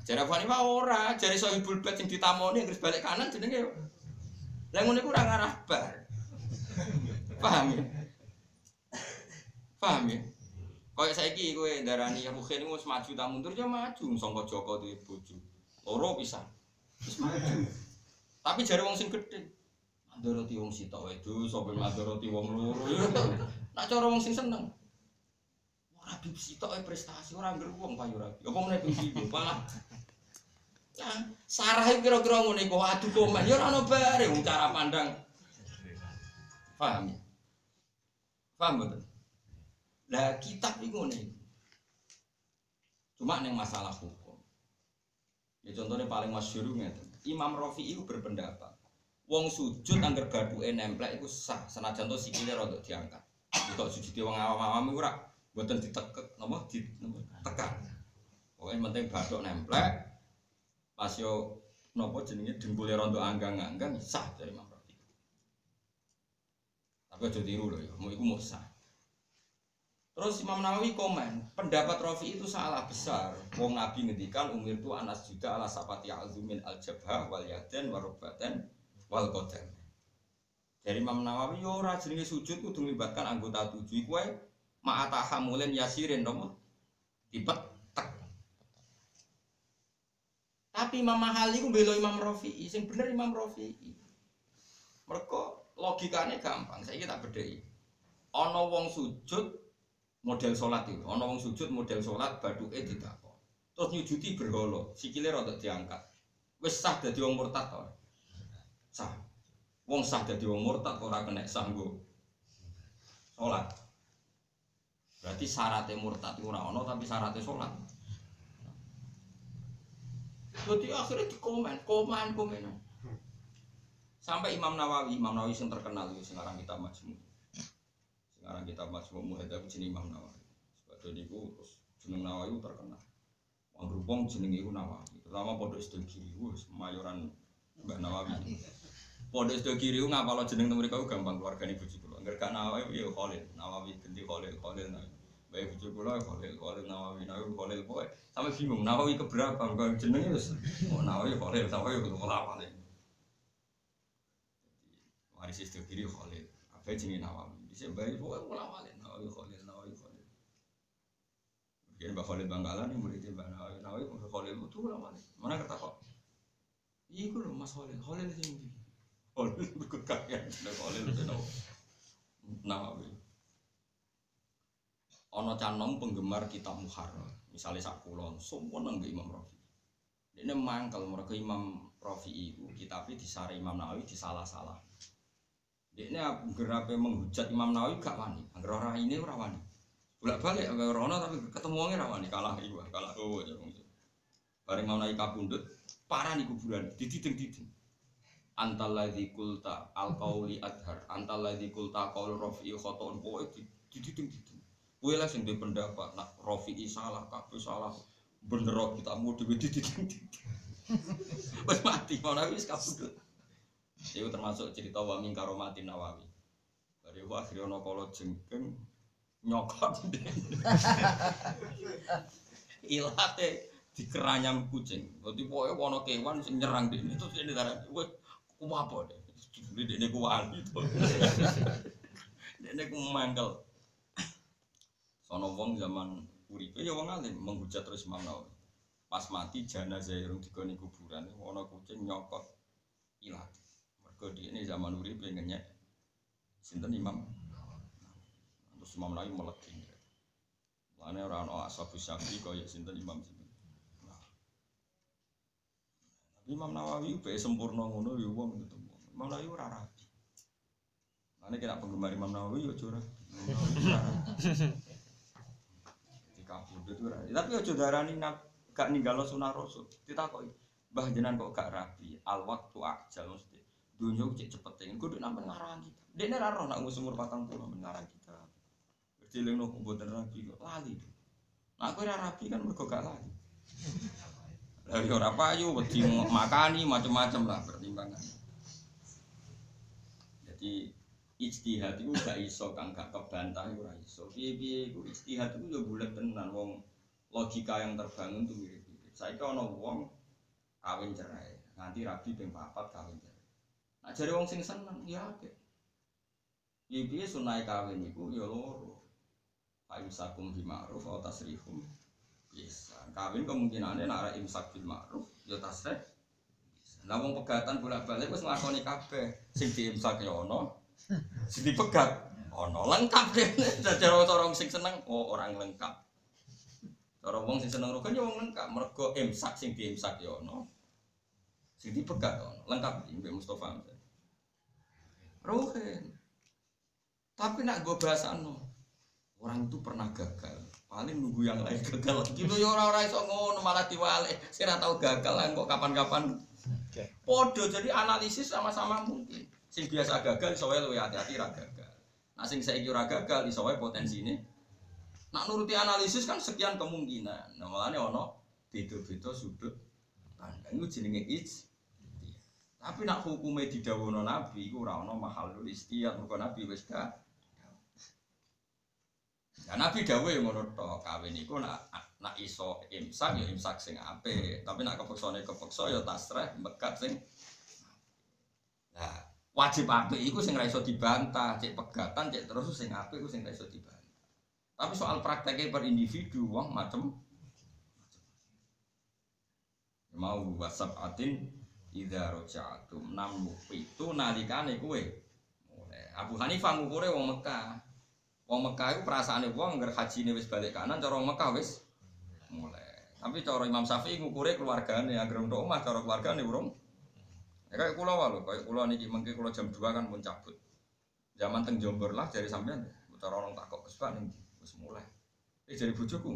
Jare Abu Hanifah ora, jare Sohibul Bait sing ditamoni terus balik kanan jenenge. Lah ngono iku ora ngarah bar. Paham ya? Paham ya? Kayak saiki kowe darani Ruhin wis maju ta mundur ya maju sangka Joko duwe bojo. Loro pisan. Wis maju. Tapi jare wong sing gedhe. Mandoroti wong sitok wae do sapa mandoroti wong loro. Ya, Nak cara wong sing seneng. Ora bib sitok prestasi ora ngger wong payu rabi. Apa meneh bib malah Sarah itu kira-kira ngono iku adu komen ya ora ono bare cara pandang. Paham ya? Paham betul? Lah kitab iku ngene iku. Cuma neng masalah hukum. Ya contohnya paling masyhur ngeten. Imam Rafi'i itu berpendapat wong sujud angger bathuke nemplek iku sah senajan to sikile rada diangkat. Itu sujud wong awam-awam iku ora mboten ditekek napa di napa, tekan. Pokoke penting bathuk nemplek pas yo napa jenenge dengkule rontok anggang-anggang sah dari Imam. Tapi aja tiru lho ya, mau iku mau sah. Terus Imam Nawawi komen, pendapat Rafi itu salah besar. Wong Nabi ngendikan umir itu anas juga ala sapati azumin al jabha wal yaden warobaten wal qadam. Dari Imam Nawawi yo ora jenenge sujud kudu melibatkan anggota tujuh iku wae ma'atahamulin yasirin nopo dipet Tapi Imam Mahali ku belo Imam Rafi'i, sing bener Imam Rafi'i. Mereka logikanya gampang, saya tak bedai. Ono wong sujud model sholat itu, ono wong sujud model sholat baduke didakok. Terus nyujuti berholo, sikile rada diangkat. Wis sah dadi wong murtad to. Sah. Wong sah dadi wong murtad ora kena sah sholat. Berarti syaratnya murtad ora ono tapi syaratnya sholat. Jadi akhirnya di komen, komen. Sampai Imam Nawawi, Imam Nawawi yang terkenal itu sekarang kita majmu. Sekarang kita majmu muhadab jenis Imam Nawawi. Sebab niku terus jeneng Nawawi terkenal. Wong rupong jeneng iku Nawawi. Terutama pondok Sedul Kiri wis mayoran Mbah Nawawi. Pondok Sedul Kiri ku ngapalo jeneng mereka ku gampang keluargane bojo kula. Angger gak Nawawi ya Khalil, Nawawi ganti Khalil, Khalil Nawawi. Baik bojo kula Khalil, Khalil Nawawi, Nawawi Khalil pokoke sampe bingung Nawawi keberapa kok jenenge wis oh Nawawi Khalil, Nawawi kula Khalil. Waris Sedul Kiri Khalil. Apa jenenge Nawawi? Dhisik bayi pokoke kula Khalil, Nawawi Khalil, Nawawi Khalil. Mungkin Mbak Khalil Bangkalan yang muridnya Mbak Nawawi, Nawawi Mbak Khalil itu lah Khalil. Mana kata kok? Iya gue loh Mas Khalil, Khalil ini. Khalil kalian, sudah Khalil itu Nawawi. Ono canom penggemar kitab Muharrar, misalnya sak kulon, semua nang Imam Rafi. Ini mangkel mereka Imam Rafi itu kitabnya disari Imam Nawawi disalah-salah. Ini gerape menghujat Imam Nawawi gak wani, angger ora ini ora wani. Bolak balik angger rono tapi ketemu wong ora wani kalah iku, kalah oh ya. Bareng Imam Nawawi kabundut, parah di kuburan, dididing-diding. Antal ladzi kulta al qauli adhar, antal ladzi kulta qaul rafi'i khoton, pokoke dididing-diding. Kowe lah sing pendapat nak rafi'i salah, kabeh salah. Bener kita mau dhewe dididing-diding. Wes mati, Imam Nawawi wis kabundut. Itu termasuk cerita wa min karomatin Nawawi. Dari wa akhirnya ono kala jengking nyokot. Ilate dikeranyam kucing. Dadi pokoke ana kewan sing nyerang dene terus dene darah deh. Jebule dene ku wali to. Dene ku mangkel. Sono wong zaman uripe ya wong alim menghujat terus Imam Nawawi. Pas mati jenazah irung digoni kuburan ana kucing nyokot ilat. Mergo ini zaman urip ngenyek sinten Imam. Terus Imam Nawawi meleki. Lane ora ana ashabu syafi'i kaya sinten Imam sinten. Nah. Imam Nawawi be sempurna ngono ya wong itu. Imam Nawawi ora rapi. Lane kira penggemar Imam Nawawi ya ora. Jadi kabudut ora. Tapi aja darani nak gak ninggalo sunah rasul. Ditakoki, "Mbah jenengan kok gak rapi? Al waktu ajal mesti." Dunia cek cepet tengen kudu nambah ngarang kita. Dene ra roh nak umur 40 ngarang kita. Berjiling no mboten rapi kok lali. Nah aku ora rapi kan mergo gak lali. Lah yo ora payu wedi makani macam-macam lah pertimbangan. Jadi ijtihad itu gak iso kang gak kebantah ora iso. Piye-piye iku ijtihad itu yo bulet tenan wong logika yang terbangun tuh mirip-mirip. Saiki ana wong kawin cerai, nganti rabi ping papat kawin cerai. Nah jare wong sing seneng ya apik. Piye-piye sunai kawin iku ya loro. Fa'imsakum bima'ruf atau tasrihum bisa. Kawin kemungkinannya nak imsak bil ma'ruf ya tasrih. Lah wong pegatan bolak-balik wis nglakoni kabeh. Sing diimsak ya ono, sing dipegat ono lengkap deh. Cara orang sing seneng oh orang lengkap. Cara wong sing seneng rukun ya wong lengkap. Mergo imsak sing diimsak ya ono. Sing dipegat ono lengkap iki Mbak Mustofa. Ruhin. Tapi nak gue bahasa no, orang itu pernah gagal. Paling nunggu yang lain gagal. Gitu ya orang-orang iso ngono malah diwale. Saya tahu gagal lah kok kapan-kapan Podo jadi analisis sama-sama mungkin. Sing biasa gagal iso wae luwih hati-hati ra gagal. Nah sing saiki ora gagal iso wae potensine. Nak nuruti analisis kan sekian kemungkinan. Nah ono beda-beda sudut pandang itu jenenge ij. Tapi nak hukume didhawuhno Nabi iku ora ono mahalul istiyad mergo Nabi wis gak. Ya Nabi dawuh yang ngono tok, kawin iku nak nak iso imsak ya imsak sing apik, tapi nak kepeksane kepeksa ya tasreh mekat sing Nah, wajib apik iku sing ra iso dibantah, cek pegatan, cek terus sing apik iku sing ra dibantah. Tapi soal prakteknya per individu wong macem mau WhatsApp atin idza roja'atum nam itu nalikane kowe mulai Abu Hanifah ngukure wong Mekah Wong Mekah itu perasaannya wong nggak haji wis balik kanan, cara Mekah wis mulai. Tapi cara Imam Syafi'i ngukure keluargane, agar untuk omah cara keluargane urung. Ya kayak pulau walu, kayak pulau niki mungkin pulau jam 2 kan pun cabut. Zaman teng Jombor lah dari sampean, cara orang takok kesukaan nih, wis mulai. Eh jadi bojoku.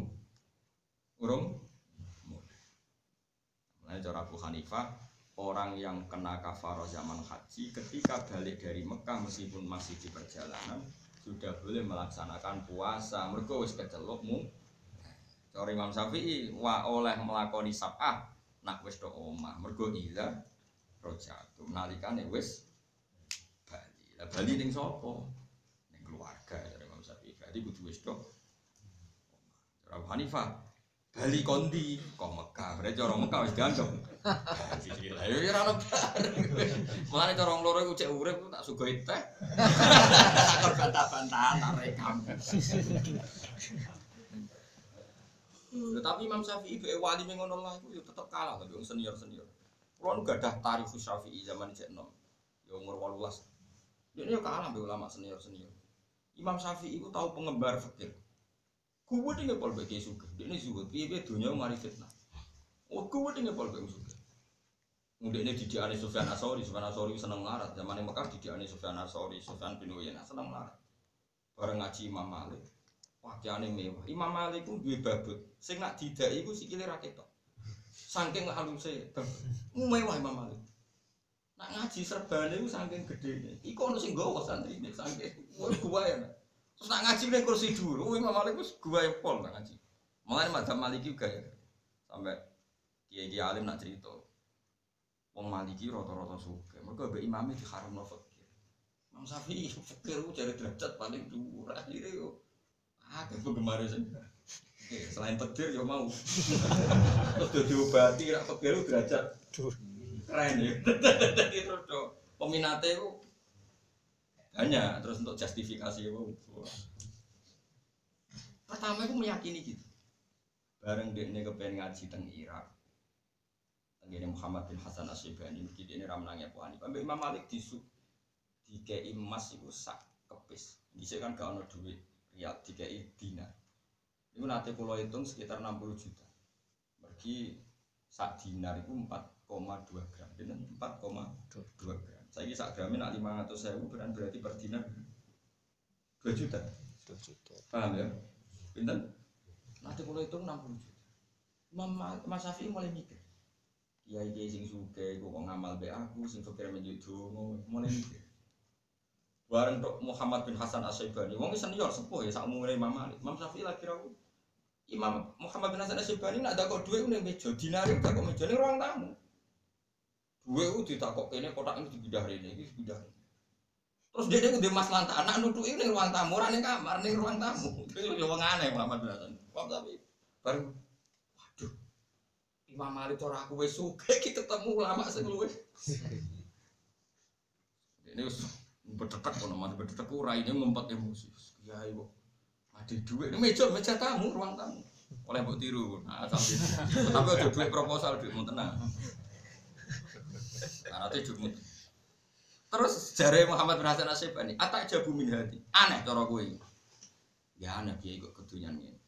Urung mulai. Cara Abu Hanifah, orang yang kena kafaroh zaman haji ketika balik dari Mekah meskipun masih di perjalanan sudah boleh melaksanakan puasa mergo wis kecelukmu cara Imam Syafi'i wa oleh melakoni sab'ah nak wis do omah mergo ila rojatum nalikane wis bali. Lah bali ning sapa? Ning keluarga cara Imam Syafi'i. Berarti kudu wis cara Abu Hanifah. Bali kondi? Kok Mekah? Berarti cara Mekah wis dianggap Lah yo ora ono Mulane cara loro iku cek urip tak sugoi teh. Tak bantah-bantahan tak rekam. Tetapi Imam Syafi'i be wali ngono lah iku yo tetep kalah tapi wong senior-senior. Kulo nu gadah tarikh Syafi'i zaman cek enom. Yo umur 18. Dia yo kalah be ulama senior-senior. Imam Syafi'i iku tahu pengembar fikih. Kuwe dinge pol beke suka. Dene zuhud piye-piye dunya mari fitnah. Oh kuwe dinge pol beke suka. Mudekne didikane Sufyan Asori, Sufyan Asori seneng larat. Zaman Mekah didikane Sufyan Asori, Sufyan bin Uyainah seneng larat. Bareng ngaji Imam Malik. Pakaiane mewah. Imam Malik ku duwe babut. Sing nak didaki iku sikile ra. Saking babut. Mewah Imam Malik. Nak ngaji serbane iku saking gedene. Iku ono sing nggawa santrine saking gua ya. Terus nak ngaji ning kursi dhuwur, Imam Malik wis gua pol nak ngaji. Mulane madzhab Maliki juga ya. Sampai kiai-kiai alim nak cerita. Wong Maliki rata-rata suka. Mergo mbek imame diharamno fakir. Imam Syafi'i fakir ku cari derajat paling dhuwur. Akhire yo akeh penggemar sing selain petir yo mau. Terus do diobati rak ku derajat keren ya. Jadi terus do peminate ku banyak terus untuk justifikasi wow. Pertama aku meyakini gitu. Bareng dia ini kepengen ngaji teng Irak. Tenggine Muhammad bin Hasan Asyibani iki ini ramnangnya Abu Hanifah. Mbak Imam Malik disu dikei emas iku sak kepis. Dhisik kan gak ono duit riyal dikei dinar. Iku nanti kalau hitung sekitar 60 juta. Pergi sak dinar itu 4,2 gram. Bener 4,2 gram. Saya ini sak gramnya nak 500 sewu berarti per dinar 2 juta.
2 juta.
Paham ya? Pinten? Nanti kalau hitung 60 juta. Mas Syafi'i mulai mikir. Kiai kiai sing suke, kok ngamal be aku, sing fakir menjadi mulai mikir. Bareng tok Muhammad bin Hasan Asyibani, wong senior sepuh ya, sak umure Imam Malik. Imam Syafi'i lagi rawu. Imam Muhammad bin Hasan Asyibani nak ada kok duit ning meja, dinari tak kok meja ning ruang tamu. Duit itu ditakok kene kotak ini dipindah rene, iki dipindah. Terus dia itu mas lantai anak nuduh ini ruang tamu, orang ini kamar, ini ruang tamu. Itu yang aneh Muhammad bin Hasan. Paham tapi baru, waduh, Imam Malik cara aku wes suka kita ketemu lama sing luwe. Ini us berdekat kono mati berdekat ora ini ngumpet emosi. Ya ibu, mati duit ini meja meja tamu ruang tamu. Oleh mbok tiru. Nah, sampai tapi aja duit proposal duit mau tenang. Nah, nanti Terus jare Muhammad bin Hasan Asyibani, atak jabu min hati. Aneh cara kowe. Ya aneh piye kok kedunyan ngene.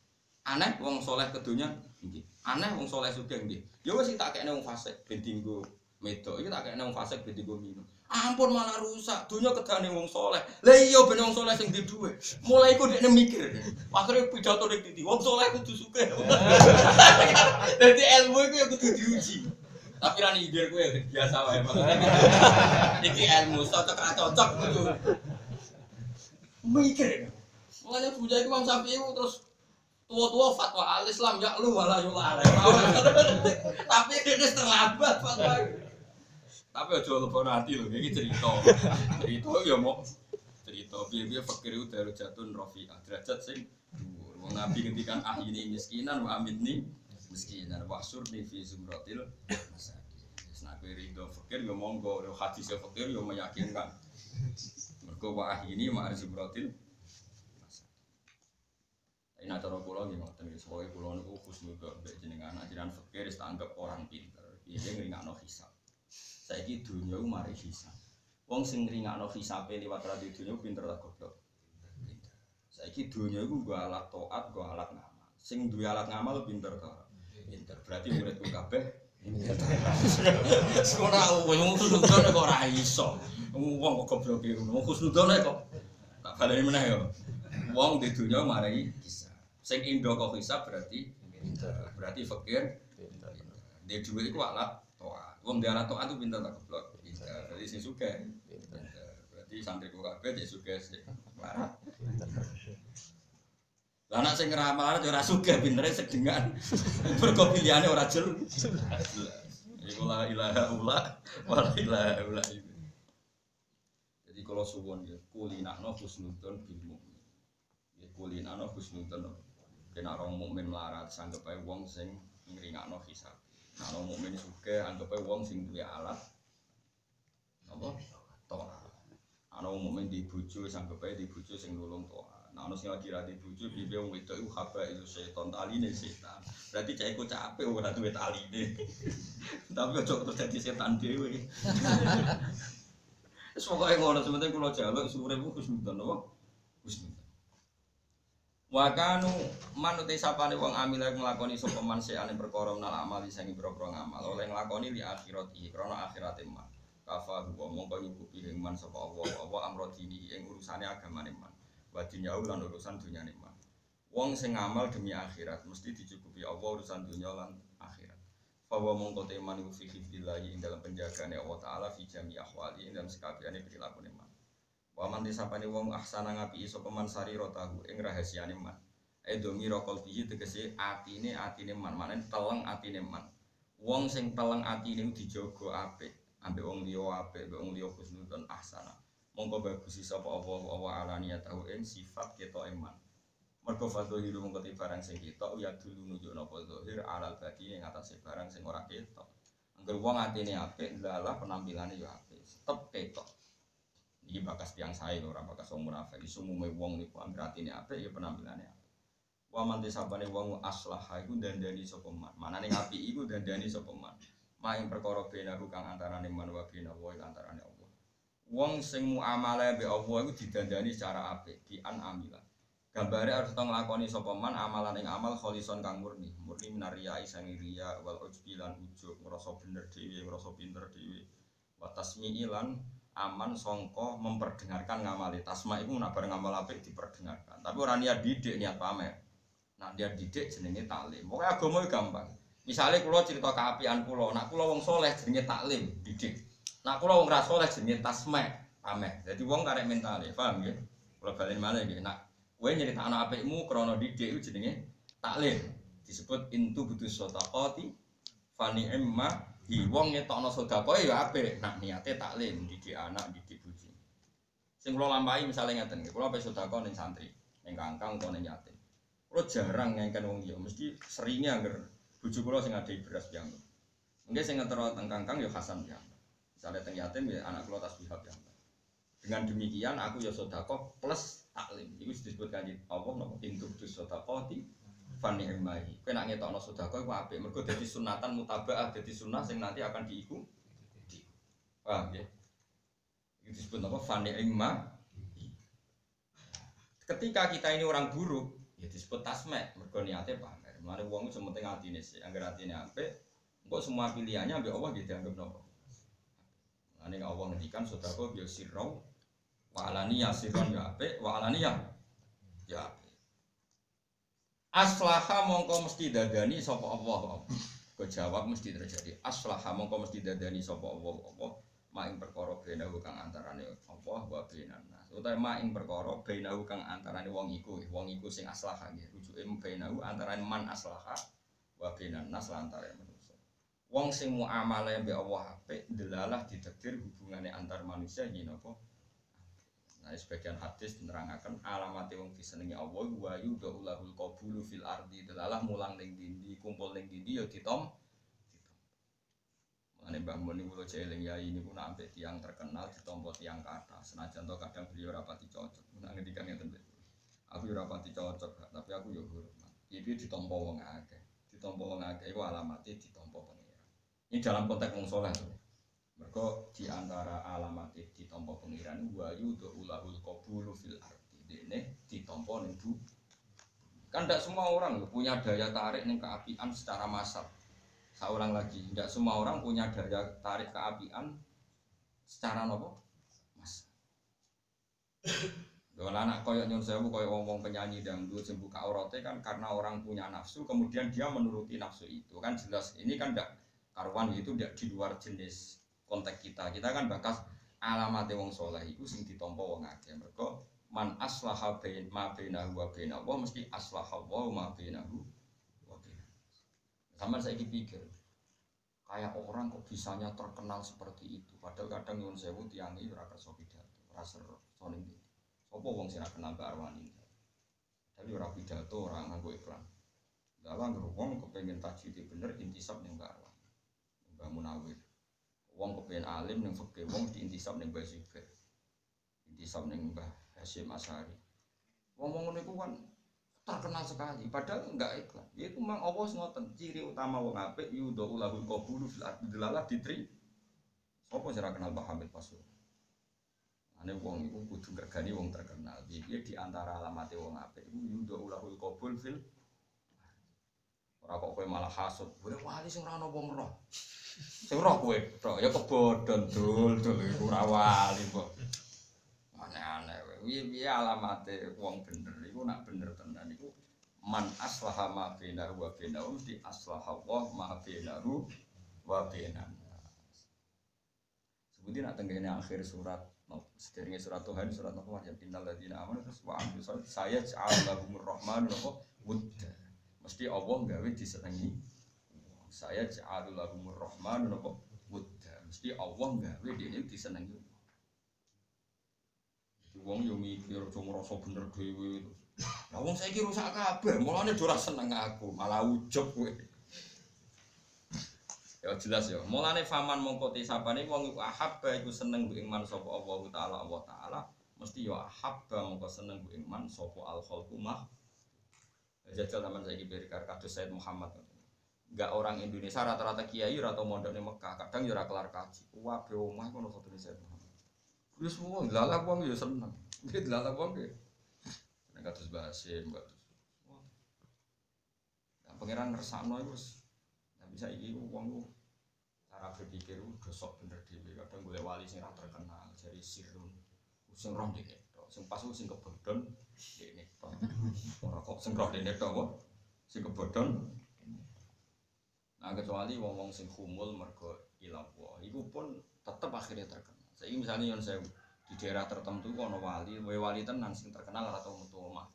Aneh wong soleh kedunyan nggih. Aneh wong soleh sugih nggih. Ya wis tak kene wong fasik ben dinggo medok. Iki tak kene wong fasik ben dinggo minum. Ampun malah rusak. Dunya kedane wong soleh. Lah iya ben wong soleh sing di dhuwit. Mulai iku dekne mikir. Akhire pidato nek titi. Wong soleh kudu sugih. Dadi ilmu iku ya kudu diuji. Tapi rani ide gue biasa wae maksudnya. Iki ilmu cocok ra cocok gitu. Mikir. Makanya bujai Imam Syafi'i itu terus tua-tua fatwa al Islam ya lu wala yula Tapi ini terlambat fatwa. Tapi aja lupa nanti loh, ini cerita. Cerita ya mau cerita biar-biar fakir itu dari jatuh rofi'ah derajat sing dhuwur. Wong Nabi ah ini miskinan wa amin nih miskinan wasur di fi zumratil masakin. Nak kowe rido fakir yo monggo, yo hadis yo fakir yo meyakinkan. Mergo wa ini ma zumratil Ini cara kula nggih ngoten nggih, sebagai kula niku khusnudon mbek jenengan ajaran fakir wis tanggap orang pinter. Piye ngringakno hisab. Saiki dunya ku mari hisab. Wong sing ngringakno hisabe liwat radio dunya pinter ta goblok. Saiki dunya iku nggo alat taat, nggo alat ngamal. Sing duwe alat ngamal pinter ta? Pinter. Berarti muridku kabeh Sekolah wong khusnudon kok ora iso. Wong kok goblok iki. Wong khusnudon kok tak baleni meneh yo. Wong di dunya marai hisab. Sing indo kok hisab berarti pinter. Berarti fakir
Pinter.
Dia duit itu alat. Wong alat toa itu pinter tak goblok. Pinter. Berarti sing suka. Berarti santri ku kabeh dia suka sih. Lah anak sing ngeramal ora suka pintere sedengan. Mergo pilihane ora jel. Iku la ilaha illa wa la ilaha illa. Jadi kalau suwon ya kulinakno husnudon bil mukmin. Ya kulinakno husnudon. Kena orang mukmin melarat sanggep ae wong sing ngringakno hisab. Nah, orang mukmin suka anggap ae wong sing duwe alat apa? Toa. Ana wong mukmin di bojo sanggep ae di bojo sing nulung toa. Nah, ana sing lagi ra di bojo piye wong wedok iku haba itu setan taline setan. Berarti cah iku capek ora duwe taline. Tapi aja terus dadi setan dhewe. Wis pokoke ngono sementing kula jaluk urip ku husnudon apa? Husnudon. Wa kanu manute sapane wong amil nglakoni sapa man seane perkara menal amal sing boro-boro ngamal oleh nglakoni li akhirati krana akhirate man. Kafa huwa mongko nyukupi ing man sapa Allah apa amro dini ing urusane agamane man. Wa dunyau lan urusan dunyane man. Wong sing ngamal demi akhirat mesti dicukupi Allah urusan dunya lan akhirat. Fawa mongko teman iku fi hifdillahi ing dalam penjagaane Allah taala fi jami ahwali ing dalam sekabehane prilakune man. Waman disapani wong ahsana ngapi sapa man sarirotahu ing rahasiane man. Edomi rokol bihi tegese atine atine man, manen teleng atine man. Wong sing teleng atine dijaga apik, ambek wong liya apik, ambek wong liya husnudon ahsana. Mongko bagusi sapa Allah wa alaniyatahu ing sifat ketok iman. Mergo fadhilu mongko te barang sing ketok ya dulu nunjukno apa zahir alal badi ing atase barang sing ora ketok. Angger wong atine apik, lalah penampilane ya apik, tetep ketok. Iki bakas tiang saya lho, ora bakas wong munafik. Isu umume wong niku anggere atine apik ya penampilannya apik. Wa man disabane wong aslah iku dandani sapa man. Manane apik iku dandani sapa man. Maing perkara benaku kang antarane man wa bena wa ing antarane Allah. Wong sing muamalah be Allah iku didandani secara apik, di an amila. Gambare harus tau nglakoni sapa amalan ing amal kholison kang murni, murni minaria isang ria wal ujbi lan ujub, bener dhewe, ngrasa pinter dhewe. Wa tasmi'i lan aman songko memperdengarkan ngamali tasma itu nak bareng ngamal apik diperdengarkan. Tapi orang niat didik niat pamer. Nah dia didik jenenge taklim. Pokoknya agama gampang. Misalnya kulo cerita keapian kulo nak kulo wong soleh jenenge taklim didik. Nak kulo wong rasoleh jenenge tasma pamer. Jadi wong karek mentale paham ya kulo balen mana ya nak kue nyerita anak apikmu krono didik itu jenenge taklim. Disebut intu butuh sotakoti fani emma hi wong ngetokno sedekah ya apik nak niate taklim didik anak didik bojo Sing kula lampahi misalnya ngeten, kula pe sedekah ning santri, ning kangkang utawa ning yatim. Kula jarang ngengken wong liya, mesti seringnya angger bojo kula sing ngadai beras piyambak. Mungkin sing ngetero teng kangkang ya Hasan piyambak. Misalnya teng yatim ya anak kula tasbihah piyambak. Dengan demikian aku ya sedekah plus taklim. Iku disebut kanji Allah napa intuk dus sedekah di fani ilmahi. Kowe nak ngetokno sedekah iku apik, mergo dadi sunatan mutabaah, dadi sunnah sing nanti akan diiku. Paham ya? Itu disebut apa? Fani ilma. Ketika kita ini orang buruk, ya disebut tasmek, mergo niate pamer. Mulane wong itu sementing atine sih, angger atine apik, engko semua pilihannya ambek Allah gitu dianggap nopo. Mulane Allah ngendikan sedekah ya sirrau wa alaniyah sirron ya apik, wa alaniyah ya apik. Aslaha mongko mesti dadani sapa Allah. Kau jawab mesti terjadi. Aslaha mongko mesti dadani sapa Allah Allah maing perkara benahu kang antarane Allah wa bainan nas. Utawa maing perkara benahu kang antarane wong iku, wong iku sing aslaha nggih. Rujuke benahu antarane man aslaha wa bainan nas lantaran manusia. Wong sing muamalah mbek Allah apik delalah ditakdir hubungane antar manusia yen apa? Nah, sebagian hadis menerangkan alamat wong disenengi Allah wa yudhulul qabulu fil ardi delalah mulang ning dindi, kumpul ning dindi ya ditom Ane Mbak Mun niku kula jeling ya ini pun sampai tiang terkenal ditompo tiang kata. Senajan to kadang beliau rapati cocok. Nak ngendikan ngeten Aku yo rapati cocok, tapi aku yo hormat. Iki ditompo wong akeh. Ditompo wong akeh iku alamate ditompo. Ini dalam konteks wong saleh. Mergo di antara alamat ditompo pengiran wa yudu ulahul qabulu fil ardi. Dene ditompo ning bu. Kan tidak semua orang punya daya tarik ning keapian secara massal seorang lagi tidak semua orang punya daya tarik keapian secara nopo mas Dola anak koyok nyun sewu koyok ngomong penyanyi dangdut sing buka auratnya kan karena orang punya nafsu kemudian dia menuruti nafsu itu kan jelas ini kan tidak karuan itu tidak di luar jenis konteks kita kita kan bakas alamat wong soleh itu sing ditompo wong akeh mereka man aslaha bain ma bainahu wa bainahu mesti aslaha wa ma bainahu sama saya pikir, kayak orang kok bisanya terkenal seperti itu. Padahal kadang nyuwun sewu tiangi ora kersa pidato, ora soning iki. Sopo wong sing kenal Mbak Arwani. Tapi ora pidato, ora nganggo iklan. Dalam wong kepengen tajwid bener intisab ning Mbak Arwani. Mbak Munawir. Wong kepengen alim ning fikih, wong di intisab ning Mbak Zubair. Intisab ning Mbah Hasyim Asari. Wong-wong niku kan terkenal sekali padahal enggak iklan ya itu memang Allah ngoten ciri utama wong apik yudo ulahul qabulu fil ardi delalah ditri sapa sira kenal Pak Hamid Pasul ane wong iku kudu gregani wong terkenal piye di antara alamate wong apik iku ulahul qabul fil ora kok kowe malah hasud boleh wali sing ora ono wong roh sing roh kowe tok ya kebodhon dul. Dul iku ora wali kok. Aneh-aneh piye-piye alamate wong bener? Iku nak bener tenan. Iku man aslaha ma bainahu wa bainahu di aslaha wa ma bainahu wa bainan. Sebutin nak tenggene akhir surat no, sederenge surat Tuhan surat Nuh ya innal ladzina amanu wa amilu saya ja'alahumur rahmanu napa wudda mesti Allah gawe disenengi saya ja'alahumur rahmanu napa wudda mesti Allah gawe dene disenengi Wong yo mikir aja ngrasa bener dhewe. Lah wong saiki rusak kabeh, mulane ora seneng aku, malah ujug kowe. Ya jelas ya. Mulane faman mongko tisapane wong iku ahabba iku seneng ku iman sapa Allah taala Allah taala, mesti ya ahabba mongko seneng ku iman sapa al khalqu. Jajal zaman saiki berkar kados Said Muhammad. Enggak orang Indonesia rata-rata kiai atau mondok di Mekah, kadang ya ora kelar kaji. Wah, be kono fotone Said Muhammad. Wis semua lalah wong ya seneng. Nggih lalah wong ya. Nek kados bahasin kados. Nah, pangeran ngersakno iku bisa iki wong ku cara berpikir udah sok bener dhewe kadang golek wali sing ra terkenal jadi sirun sing roh dene tok sing pas sing kebodhon dene tok ora kok sing roh dene tok kok sing kebodhon nah kecuali wong-wong sing humul mergo ilang iku pun tetep akhirnya terkenal saya misalnya yang saya di daerah tertentu ono wali, wali tenan sing terkenal atau metu omah.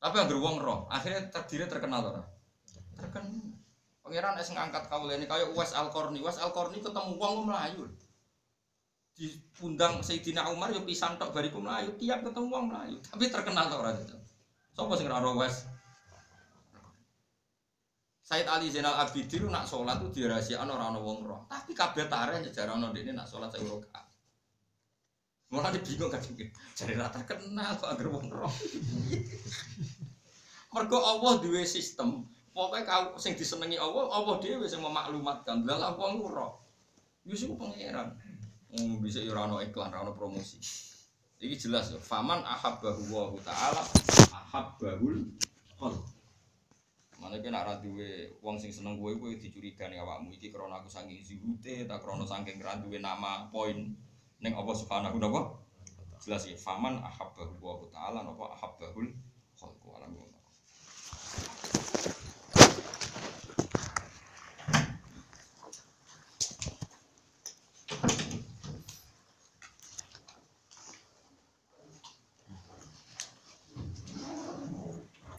Tapi yang wong roh, akhirnya terdiri terkenal ora? Terkenal. Pangeran es ngangkat kau ini kayak Uwais Al Korni, Uwais Al Korni ketemu wong melayu. Diundang Sayyidina Umar yo pisan tok bariku melayu, tiap ketemu wong melayu. Tapi terkenal tok ora itu. Sopo sing ora wes? Said Ali Zainal Abidin nak sholat tuh dirahasiakan orang orang wong roh. Tapi kabeh tare nyejarah ono ini nak sholat saya rakaat. Malah dia bingung kan cari rata kenal kok agar wong roh. Mergo Allah duwe sistem. Pokoknya kau sing disenengi Allah, Allah dhewe sing memaklumatkan. Lah wong roh. Iku pangeran. Hmm, bisa ya ora iklan, ora promosi. Iki jelas ya. Faman ahabbahu wa ta'ala ahabbahul khalq. Mana kena ora duwe wong sing seneng kowe kowe dicurigani awakmu iki krana aku saking zuhute ta krana saking ra duwe nama poin ning Allah Subhanahu wa Jelas ya faman ahabbahu wa ta'ala napa ahabbahul khalq alam